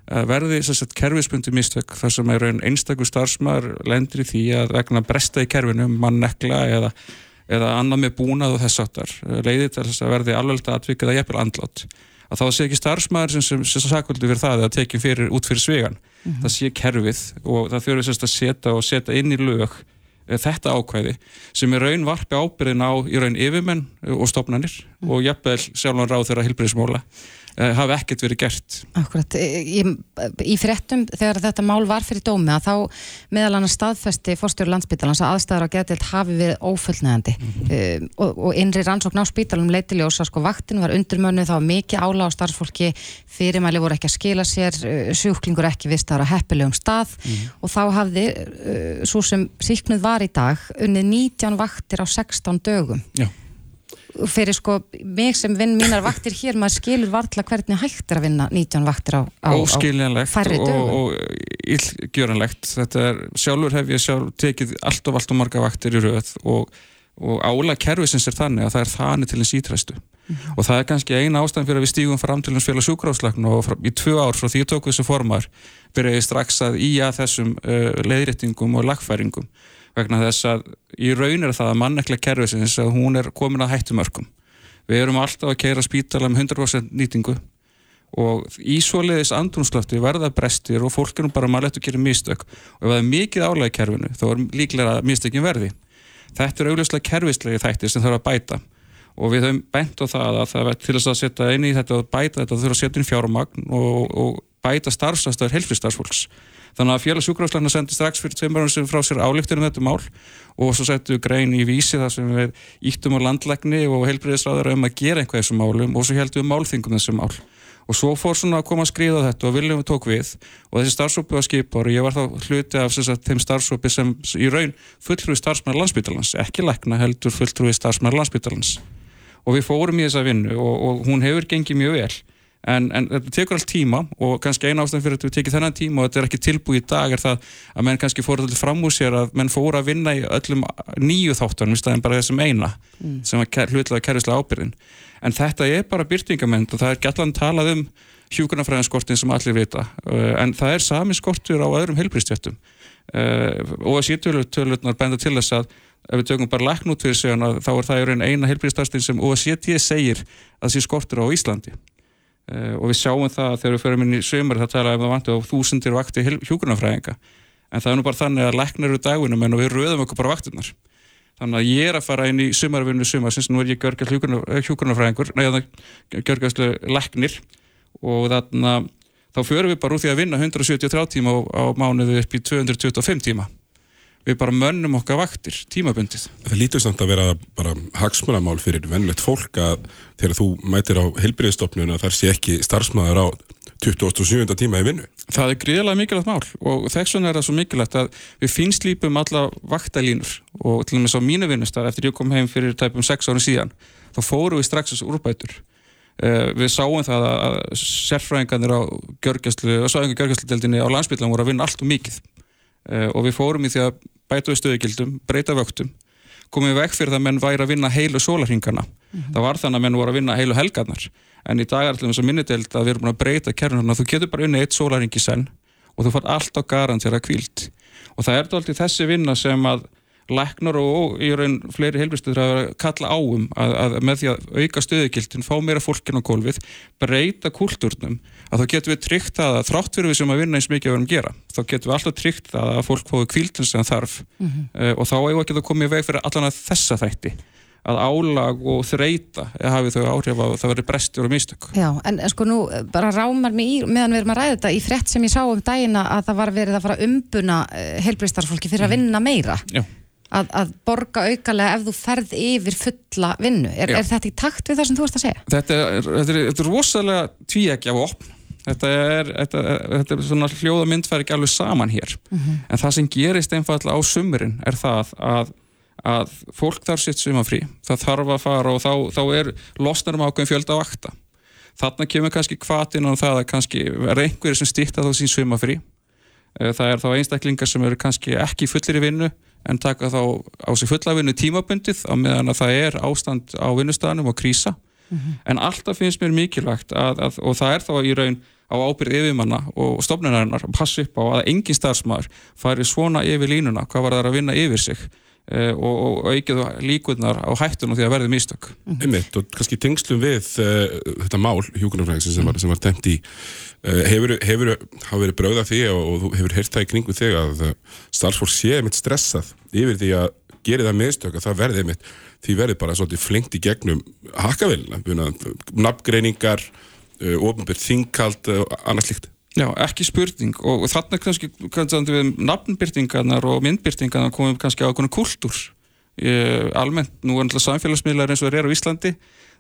Speaker 8: að verði þess að kerfisbundi mistök þar sem er raun einstakur starfsmæður lendir í því að vegna bresta í kerfinu mannekla eða, eða annað með búnað og þess áttar leiði til þess að verði alveg atvikið að jafnvel andlátt að þá sé ekki starfsmæður sem, sem, sem sakvöldu fyrir það tekið fyrir út fyrir svegan það sé kerfið og það þurfi sérst að setja og setja inn í lög eh, þetta ákvæði sem er raun varpi ábyrðin á í raun yfirmenn og stopnarnir mm. og jafnvel sjálfan ráð þeirra hilbriðismóla Eh, hafi ekkert verið gert.
Speaker 2: Akkurat, í, í fréttum þegar þetta mál var fyrir dómi að þá meðal annars staðfesti fórstjóru landsbytalans að aðstæðar á getild hafi verið ófullnægandi mm -hmm. uh, og, og innri rannsókn á spítalum leitiljós að sko vaktin var undirmönnu þá mikið ála á starfsfólki fyrirmæli voru ekki að skila sér uh, sjúklingur ekki vist að vera heppilegum stað mm -hmm. og þá hafði uh, svo sem síknuð var í dag unnið 19 vaktir á 16 dögum. Já fyrir sko mig sem vinn mínar vaktir hér maður skilur vartla hvernig hægt er að vinna 19 vaktir á, á, á færri dögum.
Speaker 8: og, og illgjöranlegt. Þetta er, sjálfur hef ég sjálf tekið allt og allt og marga vaktir í rauð og, og ála kervisins er þannig að það er þannig til eins ítræstu mm -hmm. og það er kannski eina ástæðan fyrir að við stígum fram til eins félag sjúkráðslagn og frá, í tvö ár frá því að tóku þessu formar byrjaði strax að í að þessum uh, leiðréttingum og lagfæringum vegna þess að í raun er það að mannekla kervisins að hún er komin að hættumörkum. Við erum alltaf að keira spítala með 100% nýtingu og í svoleiðis andrumslöfti verða brestir og fólk er nú bara maður lett að gera mistök og ef það er mikið álega í kerfinu þá er líklega að mistökin verði. Þetta er augljóslega kervislegi þættir sem þarf að bæta og við höfum bent á það að það verður til þess að setja inn í þetta og bæta þetta þurfa að setja inn fjármagn og, og bæta starfsastöður helfristarfsfólks Þannig að félagsjúkrafslarna sendi strax fyrir tveim árum sem frá sér álíktur um þetta mál og svo settu grein í vísi þar sem við íttum á landlegni og heilbreyðisráðar um að gera einhvað þessum málum og svo heldum við málþingum þessum mál. Og svo fór svona að koma að skriða þetta og viljum við tók við og þessi starfsópi var skipar og ég var þá hluti af sagt, þeim starfsópi sem í raun fulltrúi starfsmæður landsbytalans, ekki lækna heldur fulltrúi starfsmæður landsbytalans. Og við fórum í þessa vinnu og, og hún hefur gengið mjög vel En, en þetta tekur allt tíma og kannski eina ástæðan fyrir að þetta tekið þennan tíma og þetta er ekki tilbúið í dag er það að menn kannski fór allir fram úr sér að menn fór að vinna í öllum nýju þáttunum í staðin bara þessum eina mm. sem var hlutlega kervislega ábyrðin. En þetta er bara byrtingament og það er gætlan talað um hjúkurnafræðinskortin sem allir vita uh, en það er sami skortur á öðrum heilbristjöftum uh, og að sýttölunar benda til þess að ef við tökum bara læknút fyrir sig þá er það eina heilbristastinn sem OSCT segir að sé skortur á Íslandi og við sjáum það þegar við förum inn í sömur það tala um það vantu á þúsundir vakti hjúkurnafræðinga en það er nú bara þannig að læknar eru dagunum en við röðum okkur bara vaktinnar þannig að ég er að fara inn í sömarvinnu sömar sem nú er ég görgast hjúkurnafræðingur neða görgastu læknir. Og þannig að þá förum við bara úr því að vinna 173 tíma á, á mánuðu upp í 225 tíma við bara mönnum okkar vaktir, tímabundið.
Speaker 3: Það lítur samt að vera bara hagsmunamál fyrir vennlegt fólk að þegar þú mætir á heilbriðstofnun að þar sé ekki starfsmæður á 27. tíma í vinnu.
Speaker 8: Það er gríðilega mikilvægt mál og þess vegna er það svo mikilvægt að við finnslýpum alla vaktalínur og til og með svo mínu vinnustar eftir ég kom heim fyrir tæpum 6 árum síðan þá fóru við strax þessu úrbætur. Uh, við sáum það að sérfræðingarnir á á allt og við fórum í því að bæta við stöðugildum, breyta vöktum komið vekk fyrir það að menn væri að vinna heilu sólarhingana. Mm -hmm. Það var þannig að menn voru að vinna heilu helgarnar. En í dag er alltaf minnidelt að við erum búin að breyta kernuna. Þú getur bara unni eitt sólarhingi senn og þú fær alltaf garantera kvíld. Og það er alltaf þessi vinna sem að læknar og í raun fleiri helbristuður að kalla áum að, að með því að auka stöðugildin, fá meira fólkin á gólfið, breyta kultúrnum að þá getum við tryggt að þrátt fyrir við sem að vinna eins mikið að vera um að gera þá getum við alltaf tryggt það að fólk fóðu kvíldin sem þarf mm -hmm. uh, og þá hefur ekki það komið veg fyrir allan að þessa þætti að álag og þreita hafi þau áhrif að það veri brestur og mistök.
Speaker 2: Já, en sko nú bara rámar mig í, meðan við erum að ræða þetta í frett sem ég sá um dagina að það var verið að fara umbuna eh, heilbristarfólki fyrir að mhm. vinna meira. Já að, að borga aukalega ef þú ferð yfir fulla vinnu. Er, er þetta í takt við það sem þú ert að segja?
Speaker 8: Þetta er, þetta er, þetta er rosalega tvíækja og opn. Þetta er, þetta, þetta er svona hljóða myndfæri ekki alveg saman hér. Mm -hmm. En það sem gerist einfallega á sumurinn er það að, að fólk þarf sitt sumafrí. Það þarf að fara og þá, þá er losnarum ákveðin fjölda á akta. Þarna kemur kannski kvatin og það að kannski er einhverju sem stýtta þá sín sumafrí. Eh, það er þá einstaklingar sem eru kannski ekki fullir í vinnu en taka þá á sig fullavinnu tímabundið á meðan að það er ástand á vinnustæðanum og krísa mm -hmm. en alltaf finnst mér mikilvægt að, að, og það er þá í raun á ábyrð yfirmanna og stofnunarinnar að passa upp á að engin starfsmæður fari svona yfir línuna hvað var það að vinna yfir sig og, og aukið líkunar á hættunum því að verði mistök.
Speaker 3: Einmitt, og kannski tengslum við uh, þetta mál hjúkunarfræðingsin sem var, var temt í uh, hefur, hefur, hafa verið bröða því og, þú hefur heyrt það í kringu þig að starfsfólk sé einmitt stressað yfir því að gera það mistök að það verði einmitt því verði bara svolítið flengt í gegnum hakkavelina, nafngreiningar uh, ofnbyrð þingkald og annað slikt
Speaker 8: Já, ekki spurning. Og, þarna kannski, kannski við nafnbyrtingarnar og myndbyrtingarnar komum kannski á okkur kultúr ég, almennt, nú er náttúrulega samfélagsmiðlar eins og þeir eru á Íslandi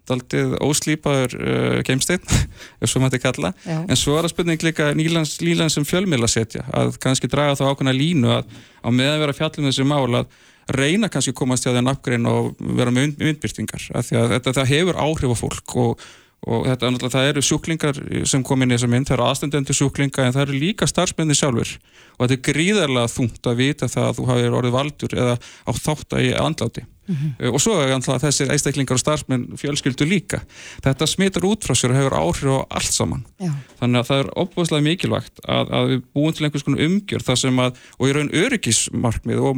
Speaker 8: daldið óslýpaður uh, geimsteinn ef svo mætti kalla, Já. en svo er það spurning líka nýlands, nýlands sem fjölmiðla setja að kannski draga þá ákveðna línu að á meðan vera fjallum þessi mál að reyna kannski komast í að það nafngrein og vera með myndbyrtingar, af því að þetta, það hefur áhrif á fólk og og þetta, það eru sjúklingar sem kom inn í þessa mynd, það eru aðstendendur sjúklinga en það eru líka starfsmenni sjálfur og þetta er gríðarlega þungt að vita það að þú hafið orðið valdur eða á þátt að ég andláti mm -hmm. og svo er alltaf þessir einstaklingar og starfsmenn fjölskyldu líka þetta smitar út frá sér og hefur áhrif á allt saman Já. þannig að það er opbúðslega mikilvægt að, að við búum til einhvers konar umgjör það sem að, og ég raun öryggismarkmið og,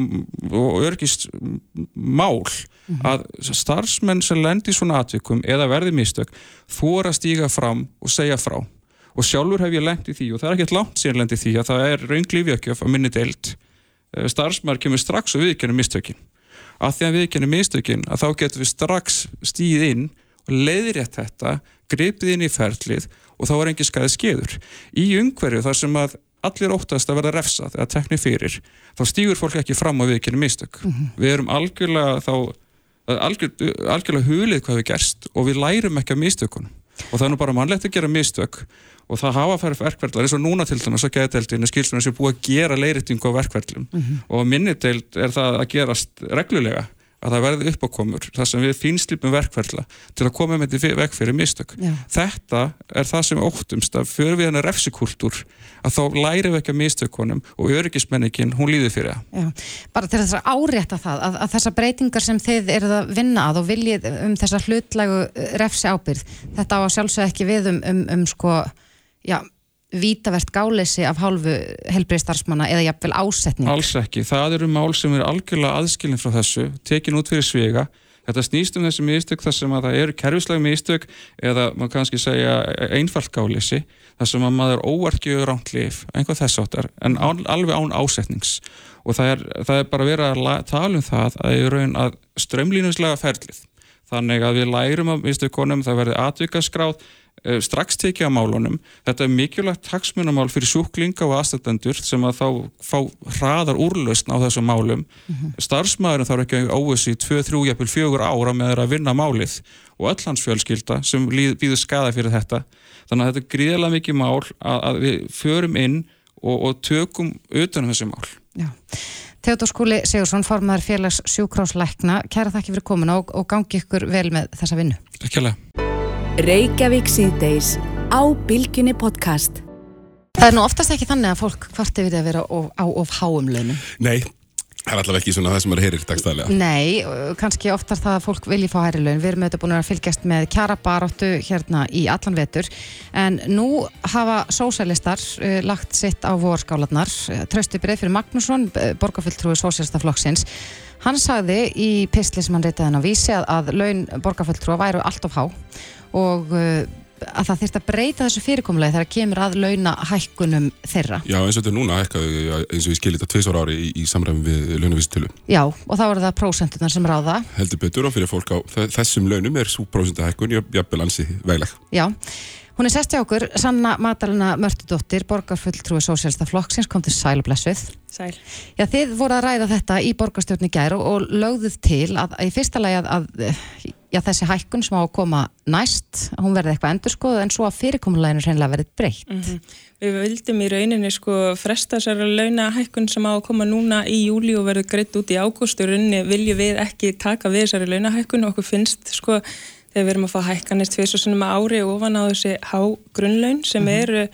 Speaker 8: og öryggismál mm -hmm. að starfsmenn sem lendir svona atvikum eða verði mistök þóra að stíga fram og segja frá og sjálfur hef ég lengt í því og það er ekkert langt síðan lengt í því að það er raunglífjökjöf að minni deilt eh, starfsmæður kemur strax og viðkennum mistökin að því að viðkennum mistökin að þá getum við strax stíð inn og leiðrétt þetta, gripið inn í ferlið og þá er engi skæðið skeður. Í umhverju þar sem að allir óttast að verða refsað eða tekni fyrir þá stýgur fólk ekki fram á viðkennum mistök. Mm -hmm. við erum algjörlega þá algjör, algjörlega hulið hvað við gerst og við lærum ekki af mistökunum. Og það er nú bara mannlegt að gera mistök og það hafa fara verkverðlar eins og núna til dæmis að geðdeldinu skilsuna sem er búið að gera leirittingu á verkverðlum mm -hmm. og minniteild er það að gerast reglulega að það verði uppákomur þar sem við fínslipum verkverðla til að koma með þetta vekk fyrir mistök Já. þetta er það sem óttumst að fyrir við hennar refsikultúr að þá læri við ekki að mistökunum og öryggismenningin hún líði fyrir það
Speaker 2: Bara til þess að árétta það að, að þessa breytingar sem þið eruð að vinna að og viljið um þessa hlutlægu refsi ábyrð þetta á að sjálfsög ekki við um, um, um sko já, vítavert gáleysi af hálfu helbriðstarfsmanna eða jafnvel ásetning?
Speaker 8: Alls ekki, það eru mál sem er algjörlega aðskilin frá þessu, tekin út fyrir svega þetta snýst um þessi mistök þar sem að það eru kerfislega mistök eða maður kannski segja einfalt gáleysi þar sem að maður óarkjöður ánt lif, einhvað þess áttar en án, alveg án ásetnings. Og það er, það er bara verið að tala um það að ég raun að strömlínuslega ferlið. Þannig að við lærum að mistökunum, það verði atvikaskráð Eh, strax tekið á málunum. Þetta er mikilvægt taksmunamál fyrir sjúklinga og aðstættendur sem að þá fá hraðar úrlausn á þessum málum. Mm -hmm. Starfsmæðurinn þarf ekki óvissi í 2-3 jæfnvel 4 ára með að vinna málið og öll hans fjölskylda sem býður skada fyrir þetta. Þannig að þetta er gríðilega mikið mál að, að við förum inn og, og tökum utanum þessi mál.
Speaker 2: Já. Teodor Skúli Sigursson, formadur félags sjúkrásleikna, kæra þakki fyrir komin og, og gangi ykkur vel með þessa vinnu.
Speaker 8: Takk kjærlega.
Speaker 1: Reykjavík síðdeis á Bilginni podcast.
Speaker 2: Það er nú oftast ekki þannig að fólk hvort er við að vera á of háum launum.
Speaker 3: Nei, það er allavega ekki svona það sem maður heyrir dagstæðilega.
Speaker 2: Nei, kannski oftast það að fólk vilji fá hæri laun. Við erum auðvitað búin að fylgjast með kjara baróttu hérna í allan vetur en nú hafa sósælistar uh, lagt sitt á vorskálanar. Trausti breið fyrir Magnússon, borgarfylltrúi sósælistaflokksins Hann sagði í pistli sem hann reytaði hann á vísi að, að laun borgarfjöldtrúa væru allt of há og uh, að það þurft að breyta þessu fyrirkomulegi þegar kemur að launa hækkunum þeirra.
Speaker 3: Já eins og þetta er núna hækkaðu eins og við skiljum þetta tveisvar ári í, í samræmi við launavísitölu.
Speaker 2: Já og þá eru það prósentunar sem ráða.
Speaker 3: Heldur betur og fyrir fólk á þessum launum er svo prósentahækkun jafnvel ansi vegleg.
Speaker 2: Já. Hún er sest hjá okkur, Sanna Madalina Mörtudóttir, borgarfulltrúi Sósélsta Flokksins, kom til Sæl og Blessuð.
Speaker 9: Sæl.
Speaker 2: Já, þið voru að ræða þetta í borgarstjórni gæru og lögðuð til að, að í fyrsta lagi að, að já, þessi hækkun sem á að koma næst, hún verði eitthvað endurskoð en svo að fyrirkomuleginu reynilega verið breytt. Mm -hmm.
Speaker 9: Við vildum í rauninni sko fresta þessari launahækkun sem á að koma núna í júli og verið greitt út í ágústurunni viljum við ekki taka við þessari launahækkun og okkur finnst sko þegar við erum að fá hækkanist tviðs og svona ári ofan á þessi hágrunnlaun sem -hmm. eru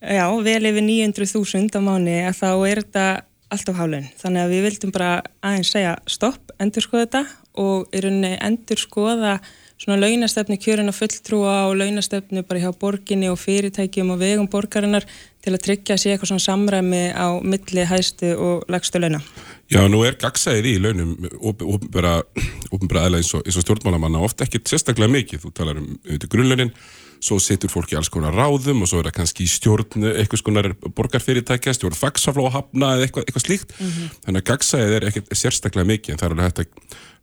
Speaker 9: já, vel yfir 900.000 á mánu að þá er þetta alltaf hálun. Þannig að við vildum bara aðeins segja stopp, endur skoða þetta og í rauninni endur skoða svona launastefnu kjörina fulltrúa og launastefnu bara hjá borginni og fyrirtækjum og vegum borgarinnar til að tryggja sér eitthvað svona samræmi á milli hæstu og lagstu launa.
Speaker 3: Já, nú er gagsæðið í launum ofinbæra aðlega eins og, og stjórnmálamanna ofta ekkert sérstaklega mikið. Þú talar um grunnlaunin, svo setur fólk í alls konar ráðum og svo er það kannski í stjórn eitthvað skonar borgarfyrirtækja, stjórn fagsaflóhafna eða eitthvað, eitthvað slíkt. Mm -hmm. Þannig að gagsæðið er ekkert sérstaklega mikið en það er alveg hægt að,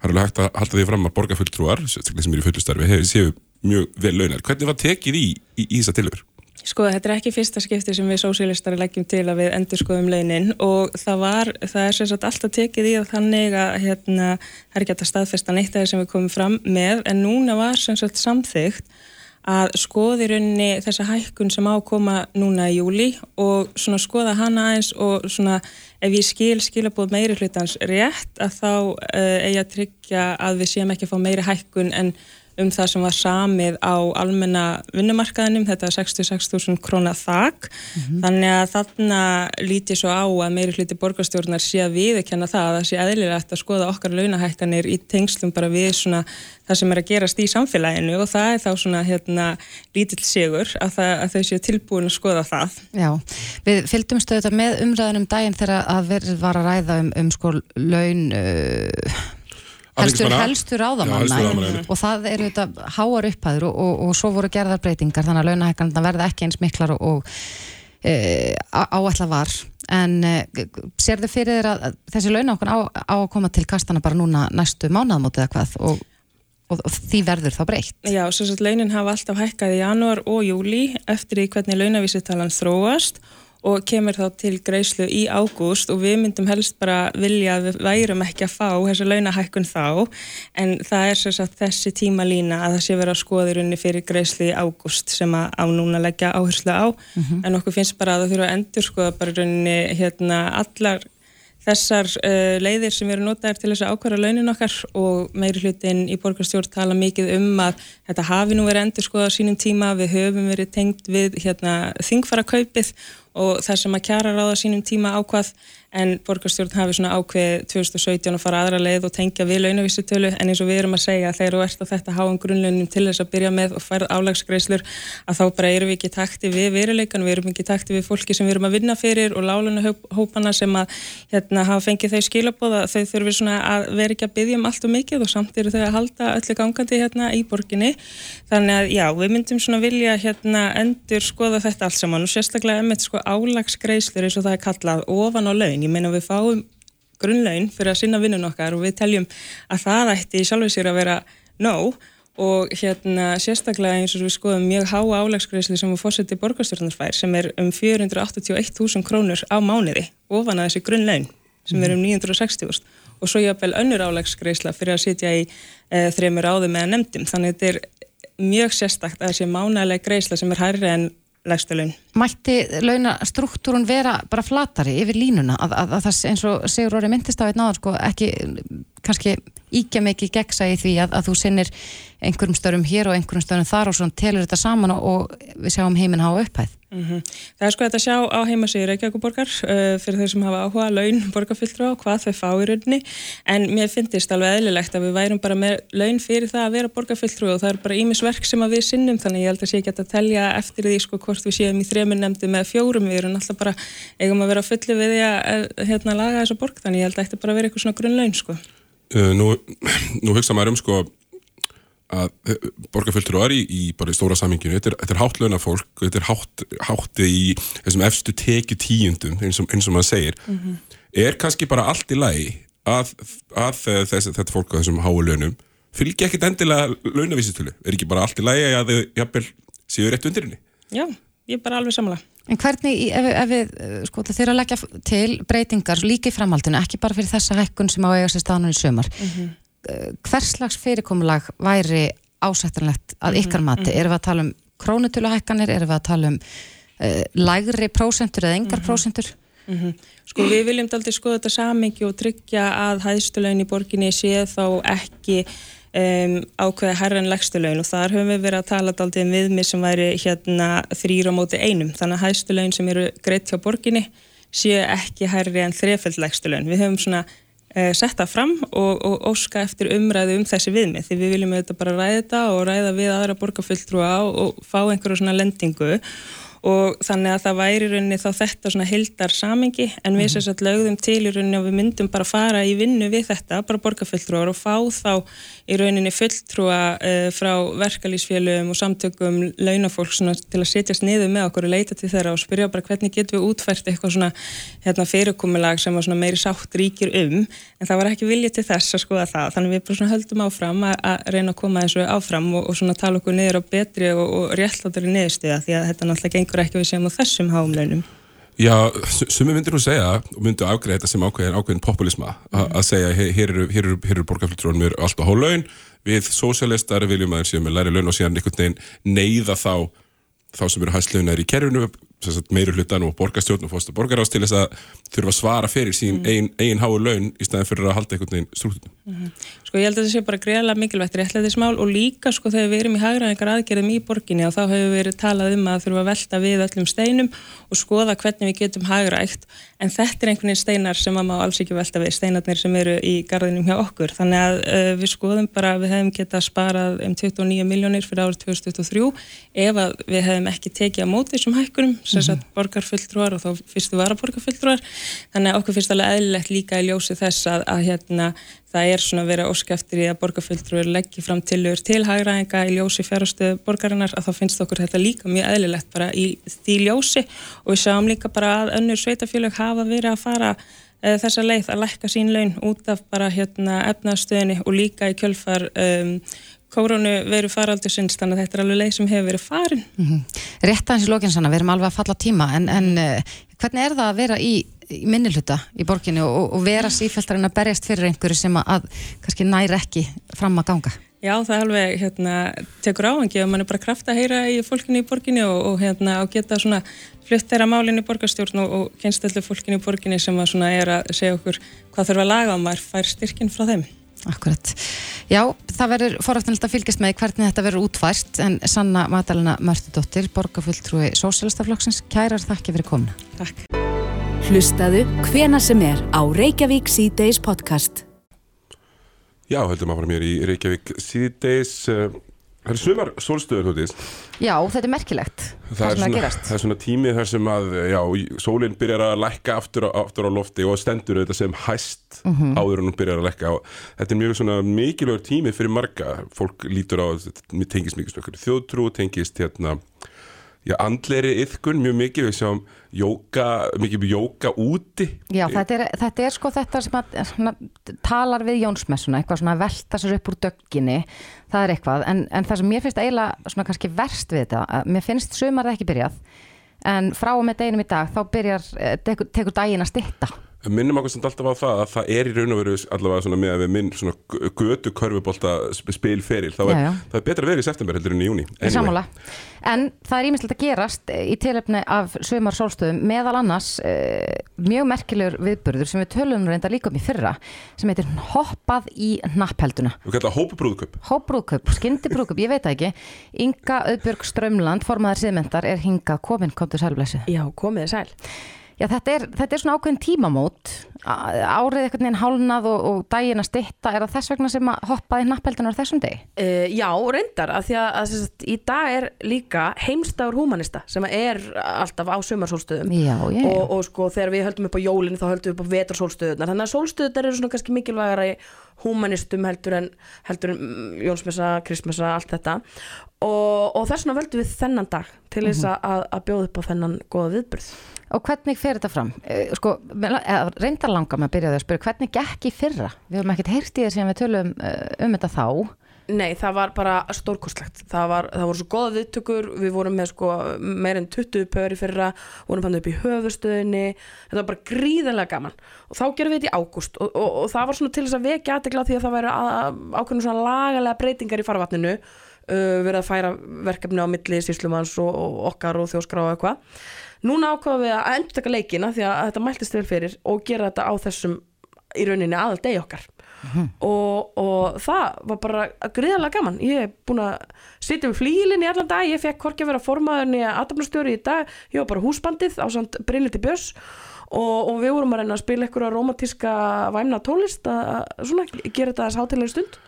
Speaker 3: alveg hægt að halda því fram að borgarfulltrúar, sérstaklega sem eru í fullustarfi, hefur séu mjög vel launar. Hvernig var tekið í, í, í þessa tilhör?
Speaker 9: Sko þetta er ekki fyrsta skipti sem við sósílistari leggjum til að við endur skoðum launin og það var, það er sérstaklega alltaf tekið í að þannig að hérna það er ekki að staðfesta neitt að það sem við komum fram með en núna var sérstaklega samþygt að skoði rauninni þessa hækkun sem ákoma núna í júli og svona skoða hana eins og svona ef ég skil skilabóð meiri hlutans rétt að þá uh, eigi að tryggja að við séum ekki að fá meiri hækkun en um það sem var samið á almenna vinnumarkaðinum, þetta er 66.000 krónar þak, mm -hmm. þannig að þarna líti svo á að meiri hluti borgarstjórnar sé að viðkenna það að það sé eðlilegt að skoða okkar launahækkanir í tengslum bara við svona það sem er að gerast í samfélaginu og það er þá svona hérna lítill sigur að, það, að þau séu tilbúin að skoða það.
Speaker 2: Já, við fylgdum stöðuða með umræðinum daginn þegar að verð var að ræða um, um sko laun... Uh Helstur, helstur áðamanna og það eru þetta háar upphæður og, og, og svo voru gerðar breytingar þannig að launahækkanarna verða ekki eins miklar og, og e, áætla var. En e, sér þau fyrir þér að þessi launahækkan á, á að koma til kastana bara núna næstu mánaðmótið eða hvað? Og því verður þá breytt?
Speaker 9: Já, svo að launin hafa alltaf hækkað í janúar og júli eftir í hvernig launavísitalan þróast. og og kemur þá til greiðslu í ágúst og við myndum helst bara vilja að við værum ekki að fá þessa launahækkun þá en það er sagt, þessi tíma lína að það sé vera skoðirunni fyrir greiðslu í ágúst sem að á núna leggja áherslu á mm -hmm. en okkur finnst bara að það þurfa að endur skoða bara runni hérna allar þessar uh, leiðir sem eru notaðir til þess að ákværa launin okkar og meiri hlutin í borgarstjórn tala mikið um að þetta hafi nú verið endur skoða sínum tíma, við höfum verið tengt við hérna, þingfara kaupið og það sem að kjara ráða sínum tíma ákvað en borgarstjórn hafi svona ákveð 2017 að fara aðra leið og tengja við launavísutölu en eins og við erum að segja að þegar þú ert að þetta háum grunnlaunum til þess að byrja með og færð álagsgreislur að þá bara erum við ekki takti við veruleikan, við erum ekki takti við fólki sem við erum að vinna fyrir og lálunahópana sem að hérna, hafa fengið þau skilabóða þau þurfum svona að vera ekki að byggja um allt og mikið og samt eru þau að halda öllu gangandi hérna í borginni. Þannig að já, við myndum svona vilja hérna endur skoða þetta allt saman og sérstaklega emitt sko álagsgreislur eins og það er kallað ofan á laun, ég meina við fáum grunnlaun fyrir að sinna vinnun okkar og við teljum að það ætti í sjálfu sér að vera nóg. Og hérna sérstaklega eins og við skoðum mjög háa álagsgreisli sem við fórsetið borgarstjórnarfær sem er um 481.000 krónur á mánuði ofan að þessi grunnlaun sem er um 960.000 og svo jáfnvel önnur álagsgreisla fyrir að sitja í e, þreymur áðum eða nefndum. Þannig að þetta er mjög sérstakt að þessi mánalega greisla sem er hærri en lægstu laun.
Speaker 2: Mætti launastruktúrun vera bara flatari yfir línuna að, að, að það eins og Sigur Róri myndist á einn áður sko ekki kannski íkja mikið gegsa í því að, að þú sinnir einhverjum störum hér og einhverjum störum þar og svona telur þetta saman og við sjáum heiminn hafa upphæð.
Speaker 9: Mm -hmm. Það er sko þetta að sjá á heimasíður Reykjavíkuborgar uh, fyrir þeir sem hafa áhuga laun borgarfylltrú á hvað þau fá í rauninni en mér finnst alveg eðlilegt að við værum bara með laun fyrir það að vera borgarfylltrú og það er bara ímisverk sem við sinnum þannig ég held að sé ekki að telja eftir því sko hvort við séum í þremur nefndi með fjórum við erum alltaf bara eigum að vera fulli við því að hérna laga þessa borg þannig ég held að þetta bara vera eitthvað svona grunn laun sko.
Speaker 3: Uh, Nú, nú hugsa maður um sko að eh, borgarfjöldrúar í, í bara í stóra saminginu, þetta er, þetta er hátlauna fólk þetta er hátt, hátti í þessum efstu tekju tíundum eins og, eins og maður segir mm -hmm. er kannski bara allt í lagi að, að þess, þetta fólk á þessum háu launum fylgja ekkit endilega launavísitölu, er ekki bara allt í lagi að þau jafnvel séu rétt undir henni?
Speaker 9: Já, ég er bara alveg samla
Speaker 2: En hvernig, ef, ef við sko, þeir að leggja til breytingar líka í framhaldinu, ekki bara fyrir þessa hækkun sem á eiga sér staðnum í sömar mm -hmm hverslags fyrirkomulag væri ásættanlegt að ykkar mhm, mati? Mhm. Erum við að tala um krónutöluhækkanir, erum við að tala um uh, lægri prósentur eða engar mhm. prósentur?
Speaker 9: Mm -hmm. Sko við viljum aldrei skoða þetta samingi og tryggja að hæðstulegin í borginni sé þá ekki um, ákveða herran legstulegin og þar höfum við verið að tala aldrei um viðmið sem væri hérna þrýra móti einum. Þannig að hæðstulegin sem eru greitt hjá borginni sé ekki herri en þreföld legstulegin. Við höfum svona eh, setta fram og, og óska eftir umræðu um þessi viðmið. Því við viljum auðvitað bara ræða þetta og ræða við aðra borgarfulltrúa og, og fá einhverju svona lendingu. og þannig að það væri í rauninni þá þetta svona hildar samingi en við sér satt lögðum til í rauninni og við myndum bara fara í vinnu við þetta, bara borgarfulltrúar og fá þá í rauninni fulltrúa uh, frá verkalýsfélögum og samtökum launafólk svona til að setjast niður með okkur og leita til þeirra og spyrja bara hvernig getum við útfært eitthvað svona hérna, fyrirkomulag sem var svona meiri sátt ríkir um. En það var ekki viljið til þess að skoða það þannig við bara svona höldum áfram að, að reyna að koma þessu áfram og, og svona tala okkur niður á betri og, og réttlátari niðurstuða því að þetta náttúrulega gengur ekki við séum á þessum háum launum
Speaker 3: Já, sumi myndir nú segja og myndu afgreða þetta sem ákveðin, ákveðin populisma mm. að segja, hér eru, eru, eru borgarfjöldrónum er alltaf hó laun við sósialistar viljum að þeir séu með læri laun og síðan einhvern veginn neyða þá þá sem eru hæslaunar í kerfinu meiri hlutan og borgarstjórn og fórstur borgarást til þess að þurfa að svara fyrir sín mm. eigin, eigin háu laun í staðin fyrir að halda einhvern veginn strúttunum.
Speaker 9: Mm -hmm. Sko ég held að þetta sé bara greiðlega mikilvægt réttlæðismál og líka sko þegar við erum í hagraðingar aðgerðum í borginni og þá hefur við verið talað um að þurfa að velta við öllum steinum og skoða hvernig við getum hagraðikt en þetta er einhvern veginn steinar sem maður alls ekki velta við, steinarnir sem eru í gardinum hjá okkur. Þannig að uh, við skoðum bara við hefum getað sparað um 29 miljónir fyrir árið 2023 ef að við hefum ekki tekið á móti þessum hækkunum sem sagt mm -hmm. borgarfulltrúar og þá fyrstu varaborgarfulltrúar þannig að okkur finnst alveg eðlilegt líka í ljósi þess að, að hérna, það er svona verið óskæftir í að borgarfulltrúar leggji fram tilur til hagraðinga í ljósi fjárhástöðu borgarinnar að þá finnst okkur þetta líka mjög eðlilegt bara í því ljósi og við sjáum líka bara að önnur sveitafélög hafa verið að fara e, þessa leið að lækka sín laun út af bara hérna, efnaðstöðinni og líka í kjölfar um, kórunu veru faraldur sinns þannig að þetta er alveg leið sem hefur verið farin mm
Speaker 2: -hmm. Rétt aðeins í lókinsanna, við erum alveg að falla tíma en, en uh, hvernig er það að vera í, í minnilhuta í borginni og, og vera sífæltarinn að berjast fyrir einhverju sem að, að kannski næri ekki fram að ganga?
Speaker 9: Já, það er alveg, hérna, tekur áhengi og mann er bara kraft að heyra í fólkinu í borginni og, og hérna, og geta svona flutt þeirra málinn í borgarstjórn og, og kynst allir fólkinu í borginni sem að svona er að segja okkur hvað þurfa að laga og maður fær styrkinn frá þeim.
Speaker 2: Akkurat. Já, það verður forrættanilegt að fylgjast með hvernig þetta verður útvært en Sanna Madalena Mörtudóttir, borgarfulltrúi Sósélastaflokksins, kærar þakki fyrir komuna.
Speaker 9: Takk.
Speaker 1: Hlustaðu hvena sem er á Reykjavík C-Days podcast.
Speaker 3: Já, höldum að fara mér í Reykjavík C-Days Það er sumar sólstöður hóttis.
Speaker 2: Já, þetta er merkilegt.
Speaker 3: Það, er, svona, það er svona tímið þar sem að, já, sólinn byrjar að lækka aftur, aftur á lofti og stendur þetta sem hæst mm -hmm. áður en hún byrjar að lækka. Og þetta er mjög svona mikilvægur tímið fyrir marga. Fólk lítur á, þetta tengist mikið stökkur þjóðtrú, tengist hérna, já, andleiri yðkun mjög mikið, við sjáum jóka, mikið jóka úti.
Speaker 2: Já, þetta er, þetta er sko þetta sem að svona, talar við Jónsmessuna, eitthvað svona velta sér upp úr dögginni, það er eitthvað, en, en það sem mér finnst eiginlega svona kannski verst við þetta, mér finnst sömarð ekki byrjað, en frá og með deginum í dag þá byrjar, eh, tekur, tekur daginn að stitta
Speaker 3: minnum okkur samt alltaf á það að það er í raun og veru allavega svona með að við minn svona götu körfubólta spilferil. Þá er, já, já. það er betra að vera í september heldur en í júni
Speaker 2: anyway. En það er ímislegt að gerast í tilöfni af sömar sólstöðum meðal annars uh, mjög merkilegur viðburður sem við tölum reynda líka um í fyrra sem heitir hoppað í napphelduna
Speaker 3: kallum það hópubrúðköp
Speaker 2: Hópubrúðköp, skindibrúðköp, ég veit það ekki. Inga Öðbjörg Strömland, formaðar síðmyndar er hinga komin, kom
Speaker 10: Já,
Speaker 2: þetta er, þetta er svona ákveðin tímamót, árið eitthvað neina hálnað og, og daginn að stitta, er það þess vegna sem að hoppaði nappeldunar þessum degi?
Speaker 10: Uh, já, reyndar, að því að, að sagt, í dag er líka heimstagur humanista sem er alltaf á sumarsólstöðum.
Speaker 2: Já, já,
Speaker 10: og, og sko þegar við höldum upp á jólinn þá höldum við upp á vetursólstöðunar, þannig að sólstöðunar eru svona kannski mikilvægara í humanistum heldur en, heldur en mm, Jónsmessa, Kristmessa, allt þetta og, og þess vegna völdum við þennan dag til þess mm -hmm. að, að bjóða upp á þennan goða viðbyrð.
Speaker 2: Og hvernig fer þetta fram? Eh, sko, reyndar langa með að byrja það að spyrja, hvernig gekk í fyrra? Við höfum ekkert heyrt í þess að við tölum eh, um þetta þá.
Speaker 10: Nei, það var bara stórkostlegt. Það, var, það voru svo goða viðtökur, við vorum með sko meirinn 20 pöri fyrra, vorum hann upp í höfustöðinni, þetta var bara gríðarlega gaman. Og þá gerum við þetta í ágúst og, og, og það var svona til þess að vekja aðtegla því að það væri ákveðinu svona lagalega breytingar í farvatninu, verið að færa verkefni á milli síslumans og, og okkar og þjóskra og eitthvað. Núna ákvaðum við að endur taka leikina því að þetta mæltist vel fyrir og gera þetta á þessum í rauninni aðal degi okkar. Mm -hmm. og, og það var bara gríðarlega gaman, ég hef búin að sitja við flílinni allan dag, ég fekk hvorki að vera formaðurni að aðdæmnastjóri í dag, ég var bara húsbandið á samt Brynliti Björns og, og við vorum að reyna að spila einhverja romantíska væmna tólist að, að svona, gera þetta þess hátilega stund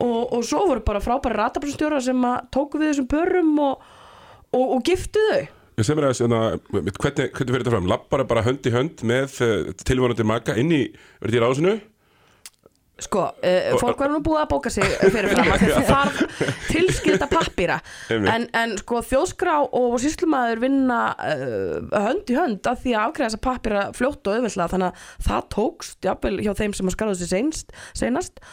Speaker 10: og, og svo voru bara frábæri ratabrunstjóra sem tóku við þessum pörum og, og, og giftu þau.
Speaker 3: Ég sem er að hérna, hvernig, hvernig fyrir þetta fram? Lappar bara hönd í hönd með uh, tilvonandi maka inn í, verður því ráðsinu?
Speaker 10: Sko, uh, fólk var nú búið að bóka sig fyrir fram að það þarf tilskilda pappýra en, en sko þjóðskrá og síslumæður vinna uh, hönd í hönd að því að afgreða þessa pappýra fljótt og auðvitað þannig að það tókst jafnvel hjá þeim sem að skráðu sig seinast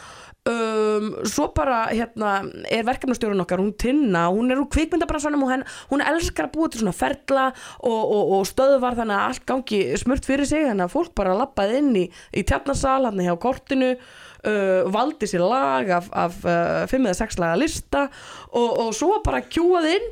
Speaker 10: um, svo bara hérna er verkefnastjórun okkar, hún Tinna hún er úr kvikmyndabransanum og henn, hún elskar að búa til svona ferla og, og, og stöðvar þannig að allt gangi smurt fyrir sig þannig að fólk bara lappaði inn í, í tjarnarsal hann hjá kortinu. Uh, valdi sér lag af, af uh, fimm eða sex laga lista og, og svo bara kjúað inn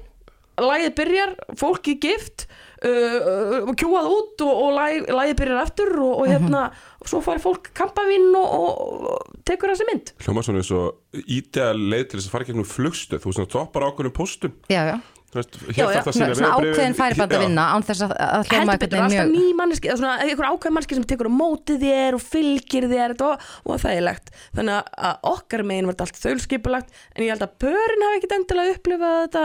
Speaker 10: lagið byrjar, fólki gift uh, uh, kjúað út og, og lag, lagið byrjar aftur og, og hérna og svo fari fólk kampavinn og, og, og tekur þessi mynd.
Speaker 3: Hljóma svona eins og ídeal leið til þess að fara gegnum flugstöð, þú veist svona toppar ákveðnum póstum.
Speaker 2: Já, já.
Speaker 3: Veist,
Speaker 10: Já,
Speaker 3: hér
Speaker 10: já.
Speaker 3: þarf það að
Speaker 2: Svona, ákveðin færiband að vinna án þess að, hljóma
Speaker 10: betur,
Speaker 2: veginn
Speaker 10: alltaf
Speaker 2: mjög
Speaker 10: ný manneski svona einhver ákveð manneski sem tekur á móti þér og fylgir þér þetta var, var þægilegt þannig að- okkar megin var þetta allt þaulskipulagt en ég held að pörin hafi ekkit endilega upplifað þetta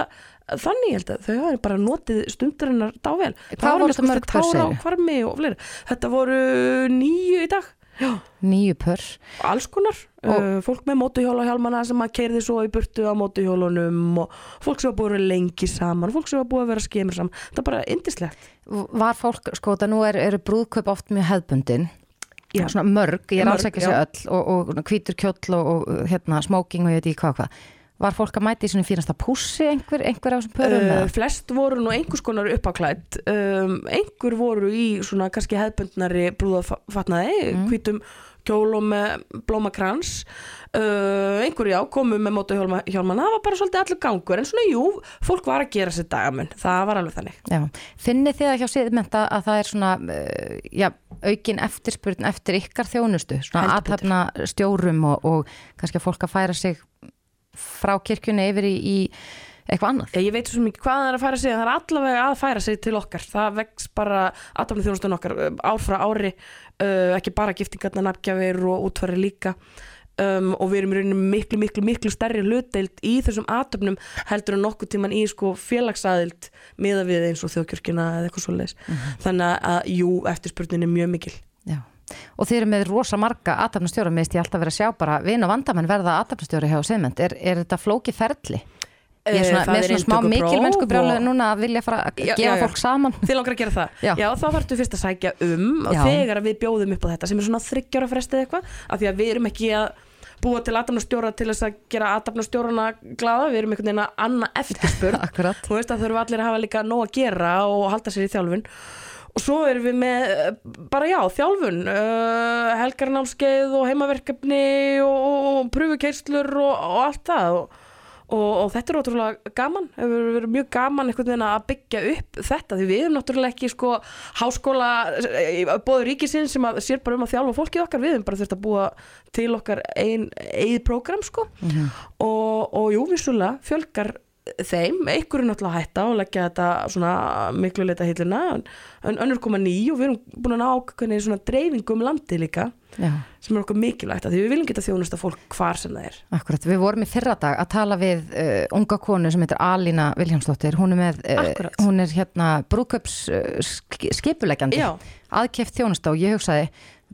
Speaker 10: þannig ég held að þau hafi bara notið stundarinnar dável.
Speaker 2: Hvað voru þetta mörg pör,
Speaker 10: tára á
Speaker 2: segirðu?
Speaker 10: hvarmi og fleiri þetta voru nýju í dag
Speaker 2: nýju pör.
Speaker 10: Alls konar. Uh, fólk með mótuhjóla hjálmana sem að keirði svo í burtu á mótuhjólunum og fólk sem var búið að vera lengi saman fólk sem var búið að vera skemur saman. Það er bara indislegt
Speaker 2: Var fólk, sko, það nú er, eru brúðkaup oft mjög hefðbundin.
Speaker 10: Já.
Speaker 2: svona mörg, ég er alls
Speaker 10: Mörg,
Speaker 2: ekki að segja öll og, og hvítur kjóll og, og hérna, smoking og ég veit ekki hvað hvað Var fólk að mæti í svona fínasta pússi einhver, einhver af þessum pörum?
Speaker 10: Uh, flest voru nú einhvers konar uppáklætt um, einhver voru í svona kannski hefðbundnari brúðafatnaði
Speaker 2: Mm.
Speaker 10: hvítum kjól og með blómakrans uh, einhver já komu með mótu hjálmana það var bara svolítið allur gangur. En svona jú, fólk var að gera sér dagamun það var alveg þannig.
Speaker 2: Já, finnið þið að hjá siðmenta að það er svona uh, já, aukin eftirspurn eftir ykkar þjónustu, svona aðtapna stjórum og, og kannski að fólk að færa sig frá kirkjunni yfir í, í eitthvað annað.
Speaker 10: ég veit svo mikið hvað það er að færa sig það er allavega að færa sig til okkar. Það vex bara aðtapnið þjónustun okkar um, ár frá ári. Uh, ekki bara giftingarna nafngjafir og útfæri líka. Um, og við erum í rauninu miklu, miklu, miklu stærri hlutdeild í þessum aðtöfnum heldur en nokkuð tíman í sko félagsaðild miða við eins og þjóðkjörkina eða eitthvað svo þannig að jú, eftirspurnin er mjög mikil.
Speaker 2: Já. Og þið eru með rosa marga aðtapnastjóra, meðist ég alltaf verið að sjá bara vin og vandamenn verða aðtapnastjóra hjá siðment. Er, er þetta flóki ferli? Ég er svona,
Speaker 10: Eh, það
Speaker 2: með svona smá
Speaker 10: inntökupróf
Speaker 2: mikil mennsku brjálega
Speaker 10: og-
Speaker 2: núna að vilja fara að
Speaker 10: Já,
Speaker 2: gefa
Speaker 10: já, já.
Speaker 2: fólk saman.
Speaker 10: Þið langar að gera það?
Speaker 2: Já.
Speaker 10: þá þarftu fyrst að sækja um og
Speaker 2: Já.
Speaker 10: þegar við bjóðum upp á þetta sem er svona þryggjára frestið eitthvað af því að við erum ekki að búa til aðdamnastjóra til þess að gera aðdamnastjórana glaða, við erum einhvern veginn að anna eftirspurn
Speaker 2: Akkurat.
Speaker 10: þú veist að þurfum allir að hafa líka nóg að gera og halda sér í þjálfun og svo erum við með eh, bara já, þjálfun uh, helgarnámskeið og heimaverkefni og, og pröfukeislur og, og allt það. Og, og, og þetta er ótrúlega gaman. Hefur verið mjög gaman einhvern veginn að byggja upp þetta því við erum náttúrulega ekki sko háskóla bóður ríkisins sem að sér bara um að þjálfa fólkið okkar. Við erum bara þurft að búa til okkar ein, eigið prógram sko. Og, og jú, vissulega fjölgar þeim, einhver er náttúrulega að hætta og leggja þetta svona miklu leita hillina en, önnur koma ný og við erum búin að ná ákveðni svona dreifingu um landi líka
Speaker 2: Já.
Speaker 10: sem er okkur mikilvægt að því við viljum geta þjónusta fólk hvar sem það er.
Speaker 2: Akkurat, við vorum í fyrra dag að tala við uh, unga konu sem heitir Alína Viljámsdóttir, hún er með, uh, hún er hérna brúköps uh, skipuleggjandi,
Speaker 10: Já.
Speaker 2: aðkeft þjónusta og ég hugsaði,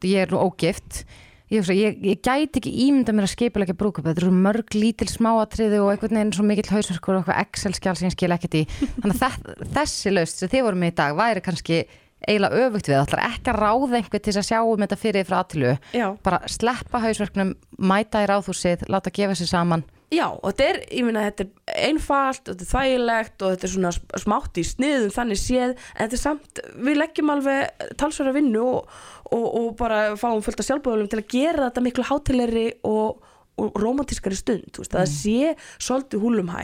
Speaker 2: ég er nú ógift, ég ég, ég gæti ekki ímynda mér að skipulegja brúköp, þetta eru mörg lítil smáatriði og einhvern veginn svo mikill hausverkur og eitthvað Excel-skjál sem ég skil ekkert í, þannig að þe- þessi laust sem þið vorum með í dag væri kannski eiginlega öfugt við, ætlar ekki að ráða einhver til að sjá um þetta fyrir frá aðtilu bara sleppa hausverknum, mæta í ráðhúsið láta gefa sér saman
Speaker 10: Já, og þetta er, ég meina, þetta er einfalt og þetta er þægilegt og þetta er svona sm- smátt í sniðum þannig séð en þetta er samt, við leggjum alveg talsverða vinnu og, og, og bara fáum fullt af sjálfbúðulum til að gera þetta miklu hátilegri og, og romantískari stund, þú veist, að það sé svolítið húlumhæ.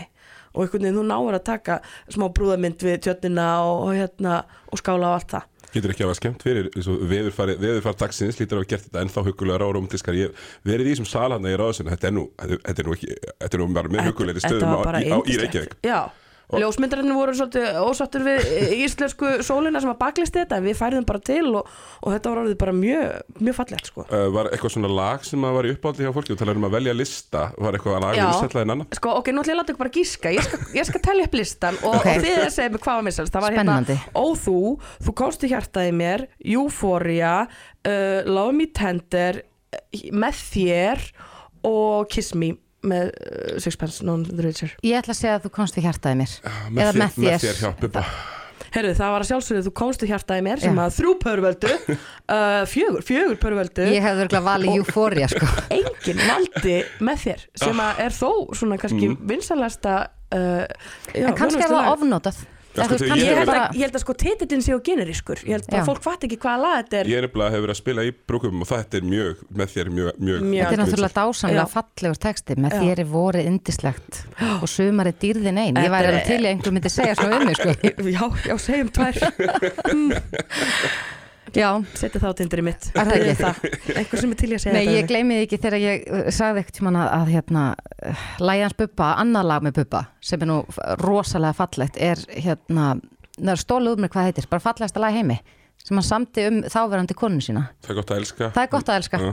Speaker 10: Og einhvern veginn þú náir að taka smá brúðamynd við tjötnina og, og hérna og skála á allt það
Speaker 3: Getur ekki að hafa skemmt fyrir veðurfari, veðurfari dagsins lítur að hafa gert þetta ennþá hugulega og romantískar ég verið í þessum salarna í ráðsinn þetta er nú, þetta er nú ekki, þetta er nú bara með hugulegri stöðum á, í. Reykjavík.
Speaker 10: Já, ljósmyndarinn voru svolítið ósattur við íslensku sólina sem að baklist þetta en við færðum bara til og, og þetta var orðið bara mjög, mjög fallegt sko.
Speaker 3: Uh, var eitthvað svona lag sem að var í uppáldi hjá fólki? Og talaður um að velja lista. Var eitthvað lag
Speaker 10: Já.
Speaker 3: vinsætla en annan
Speaker 10: Sko, ok, nú ætla ég að láta ykkur bara gíska. Ég skal, ég skal tellja upp listan og, þið er að segja mig hvað var minnstæðast Það var
Speaker 2: Spennandi.
Speaker 10: hérna, ó þú, í hjartaði mér Euphoria uh, Love Me Tender uh, Með þér og Kiss Me með uh, Sixpence Non The Richer.
Speaker 2: Ég ætla að segja að þú komst við hjartaði mér.
Speaker 3: Með
Speaker 2: Eða
Speaker 3: þér,
Speaker 2: með þér.
Speaker 3: hjá Bubba
Speaker 10: Herðu, það var að sjálfsögðu, þú komst í hjartaði mér sem að þrjú pörvöldu uh, fjögur, fjögur pörvöldu.
Speaker 2: Ég hefði örgulega valið Euphoria sko.
Speaker 10: enginn valdi með þér sem að er þó svona kannski mm. vinsalasta uh,
Speaker 2: En kannski er það ofnótað
Speaker 3: Já, sko, ég
Speaker 10: Ég
Speaker 2: er
Speaker 10: held, að, ég held að sko titillin sé á generískur Ég held að
Speaker 2: Já.
Speaker 10: fólk fatt ekki hvaða lag þetta er
Speaker 3: Ég er nefnilega hefur verið að spila í brúkum og þetta er mjög, með þér mjög, mjög
Speaker 10: Mjög.
Speaker 2: Þetta er náttúrulega dásamlega fallegur texti með
Speaker 10: Já.
Speaker 2: þér er vorið indislegt og sumari dýrðin ein ég væri
Speaker 10: er-
Speaker 2: alveg til í að einhver myndi segja svona um mig sko.
Speaker 10: Já, já, segjum tvær
Speaker 2: Já,
Speaker 10: Settu það á tindri mitt
Speaker 2: Er það ekki?
Speaker 10: það? Einhver sem er til í að segja
Speaker 2: nei
Speaker 10: þetta
Speaker 2: ég gleymi því ekki þegar ég uh, sagði ekkert að, að hérna, uh, lægjans Bubba, annað lag með Bubba sem er nú rosalega fallegt er hérna, það er stólu úr mér hvað heitir, bara fallegasta lag í heimi sem hann samti um þáverandi konu sína
Speaker 3: Það er gott að elska
Speaker 2: það er gott að elska
Speaker 3: Já.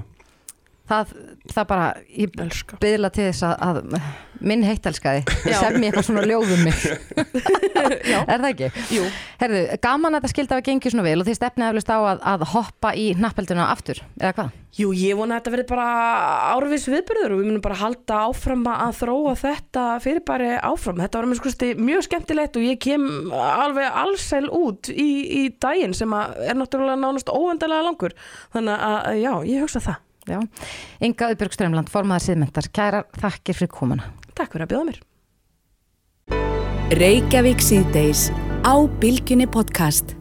Speaker 2: Það, það bara, ég byðla til þess að, að minn heittelskaði sem ég eitthvað svona ljóðum mig er það ekki?
Speaker 10: Jú.
Speaker 2: Herðu, gaman að þetta skildi að hafa gengið svona vel og þið stefnið eflust á að, að hoppa í hnapphelduna aftur, eða hvað?
Speaker 10: Jú, ég vona að þetta verði bara árvis viðbyrður og við munum bara halda áfram að þróa þetta fyrir bara áfram. Þetta var með skoðusti mjög skemmtilegt og ég kem alveg allsæl út í, í daginn sem er náttúrulega nánast óendalega langur. Þannig að já, ég hugsa það.
Speaker 2: Já, Inga Uðbjörg Strömland, formaður síðmyndar, kærar þakkir fyrir komuna.
Speaker 10: Takk fyrir að bjóða mér.
Speaker 1: Reykjavík síðdeis á Bilginni podcast.